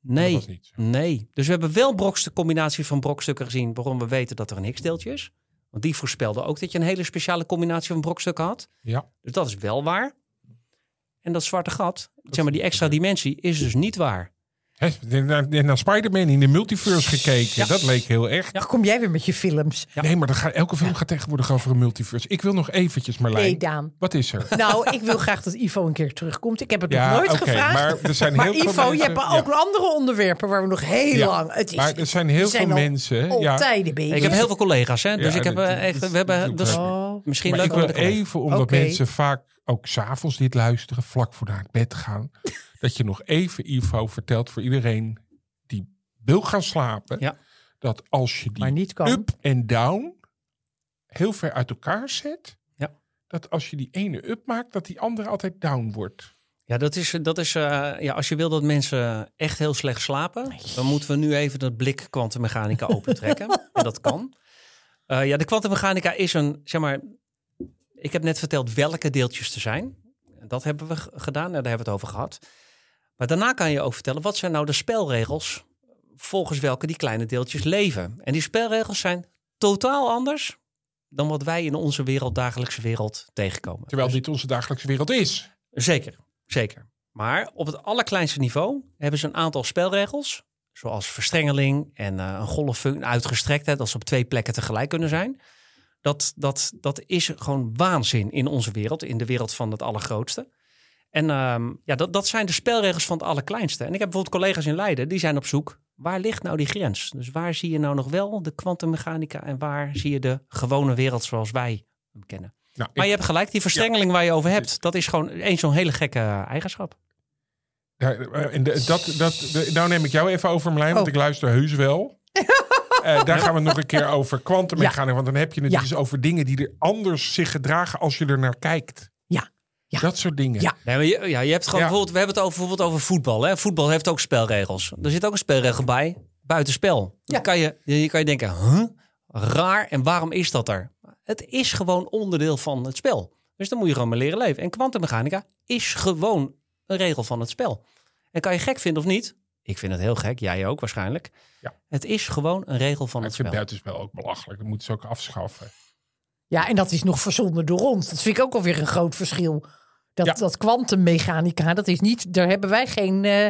Nee. Nee. Dus we hebben wel brokstu- combinatie van brokstukken gezien waarom we weten dat er een Higgs-deeltje is. Want die voorspelde ook dat je een hele speciale combinatie van brokstukken had. Ja. Dus dat is wel waar. En dat zwarte gat, zeg maar die extra dimensie, is dus niet waar. Naar, naar Spider-Man in de multiverse gekeken. Ja. Dat leek heel echt. Ach, kom jij weer met je films? Ja. Nee, maar gaat, elke film gaat tegenwoordig over een multiverse. Ik wil nog eventjes, Marlijn. Nee, Daan. Wat is er? Nou, ik wil graag dat Ivo een keer terugkomt. Ik heb het Ja, nog nooit oké, gevraagd. maar er zijn Maar heel veel Ivo, je mensen- hebt ja. ook andere onderwerpen waar we nog heel Ja, lang... Het is, Maar er zijn heel zijn veel mensen. Ja, Altijd. Ik heb heel veel collega's, hè? Dus Ja, ik heb eh, echt, we hebben, dus Oh. misschien maar leuk ik wil even, omdat mensen vaak ook s'avonds dit luisteren, vlak voor naar het bed gaan, dat je nog even, Ivo, vertelt voor iedereen die wil gaan slapen, Ja. dat als je die niet kan. up en down heel ver uit elkaar zet, Ja. dat als je die ene up maakt, dat die andere altijd down wordt. Ja, dat is, dat is eh, ja, als je wil dat mensen echt heel slecht slapen, dan moeten we nu even dat blik kwantummechanica opentrekken. en dat kan. Eh, ja, de kwantummechanica is een, zeg maar, ik heb net verteld welke deeltjes er zijn. Dat hebben we gedaan, daar hebben we het over gehad. Maar daarna kan je ook vertellen, wat zijn nou de spelregels volgens welke die kleine deeltjes leven? En die spelregels zijn totaal anders dan wat wij in onze wereld, dagelijkse wereld tegenkomen. Terwijl dit onze dagelijkse wereld is. Zeker, zeker. Maar op het allerkleinste niveau hebben ze een aantal spelregels. Zoals verstrengeling en eh, een golffunctie, uitgestrektheid, als ze op twee plekken tegelijk kunnen zijn. Dat, dat, dat is gewoon waanzin in onze wereld, in de wereld van het allergrootste. En ehm, ja, dat, dat zijn de spelregels van het allerkleinste. En ik heb bijvoorbeeld collega's in Leiden, die zijn op zoek. Waar ligt nou die grens? Dus waar zie je nou nog wel de kwantummechanica en waar zie je de gewone wereld zoals wij hem kennen? Nou, Maar ik- je hebt gelijk, die verstrengeling waar je over hebt, dat is gewoon eens zo'n hele gekke eh, eigenschap. Ja, eh, en de- dat, dat, de- nou neem ik jou even over, Marlijn, want Oh. ik luister heus wel. Eh, daar gaan we het nog een keer over kwantummechanica. Want dan heb je het Ja. dus over dingen die er anders zich gedragen als je er naar kijkt. Ja. Dat soort dingen. Ja. Nee, maar je, ja, je hebt gewoon Ja. bijvoorbeeld, we hebben het over, bijvoorbeeld over voetbal. Hè? Voetbal heeft ook spelregels. Er zit ook een spelregel bij, buitenspel. Dan Ja. kan je, je kan je denken, huh? raar en waarom is dat er? Het is gewoon onderdeel van het spel. Dus dan moet je gewoon maar leren leven. En kwantummechanica is gewoon een regel van het spel. En kan je gek vinden of niet? Ik vind het heel gek, jij ook waarschijnlijk. Ja. Het is gewoon een regel van Maar het ik vind spel. buitenspel ook belachelijk. Dat moeten ze ook afschaffen. Ja, en dat is nog verzonnen door ons. Dat vind ik ook alweer een groot verschil. Dat, Ja. dat kwantummechanica, dat is niet, daar hebben wij geen eh,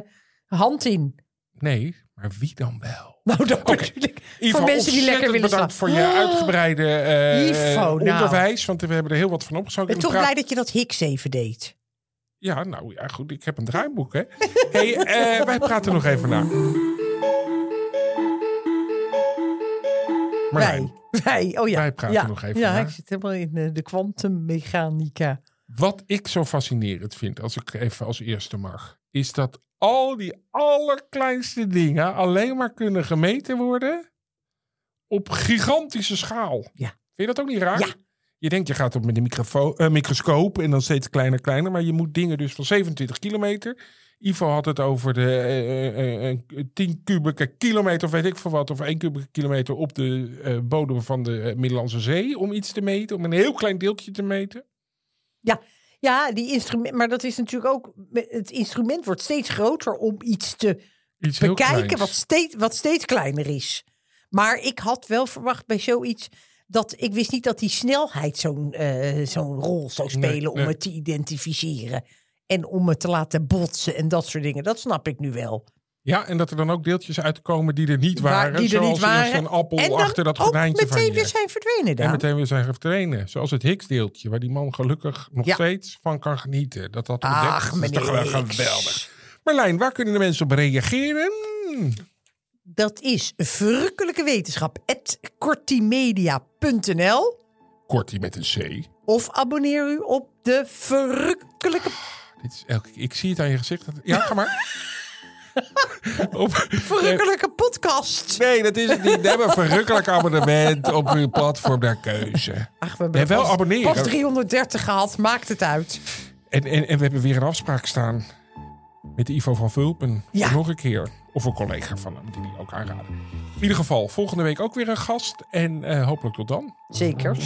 hand in. Nee, maar wie dan wel? Nou, dat ik. Ivo, voor mensen die lekker willen bedankt slapen. voor je Oh, uitgebreide eh, Ivo, nou. onderwijs. Want we hebben er heel wat van opgezocht. Ik ben En toch praat- blij dat je dat Hicks even deed. Ja, nou ja, goed. Ik heb een draaiboek, hè. hey, eh, wij praten nog even na. Marlijn, Wij. Wij, oh ja. Wij praten ja. nog even Ja, na. ik zit helemaal in de kwantummechanica. Wat ik zo fascinerend vind, als ik even als eerste mag, is dat al die allerkleinste dingen alleen maar kunnen gemeten worden op gigantische schaal. Ja. Vind je dat ook niet raar? Ja. Je denkt, je gaat op met een eh, microscoop en dan steeds kleiner, kleiner. Maar je moet dingen dus van 27 kilometer. Ivo had het over de eh, eh, eh, 10 kubieke kilometer, of weet ik veel wat. Of 1 kubieke kilometer op de eh, bodem van de eh, Middellandse Zee. Om iets te meten, om een heel klein deeltje te meten. Ja, die instrument, maar dat is natuurlijk ook. Het instrument wordt steeds groter om iets te Iets bekijken wat steeds, wat steeds kleiner is. Maar ik had wel verwacht bij zoiets dat ik wist niet dat die snelheid zo'n eh, zo'n rol zou Nee, spelen om nee. het te identificeren. En om het te laten botsen en dat soort dingen. Dat snap ik nu wel. Ja, en dat er dan ook deeltjes uitkomen die er niet Waar- waren. die er zoals niet waren. een appel en dan achter dat gordijntje van meteen je. weer zijn verdwenen En dan. meteen weer zijn verdwenen. Zoals het Higgs-deeltje, waar die man gelukkig nog Ja. steeds van kan genieten. Dat dat Ach, ontdekt is. Dat is toch wel geweldig. Marlijn, waar kunnen de mensen op reageren? Dat is verrukkelijke wetenschap. kortimedia.nl Kortie met een C. Of abonneer u op de verrukkelijke, Dit is elke, ik zie het aan je gezicht. Ja, ga maar. op, verrukkelijke podcast. nee, dat is het niet. We hebben een verrukkelijk abonnement op uw platform naar keuze. Ach, we hebben Nee, wel pas- abonneren. Pas 330 gehad, maakt het uit. En, en, en we hebben weer een afspraak staan met Ivo van Vulpen. Ja. Nog een keer. Of een collega van hem, die die ook aanraden. In ieder geval, volgende week ook weer een gast. En eh, hopelijk tot dan. Zeker.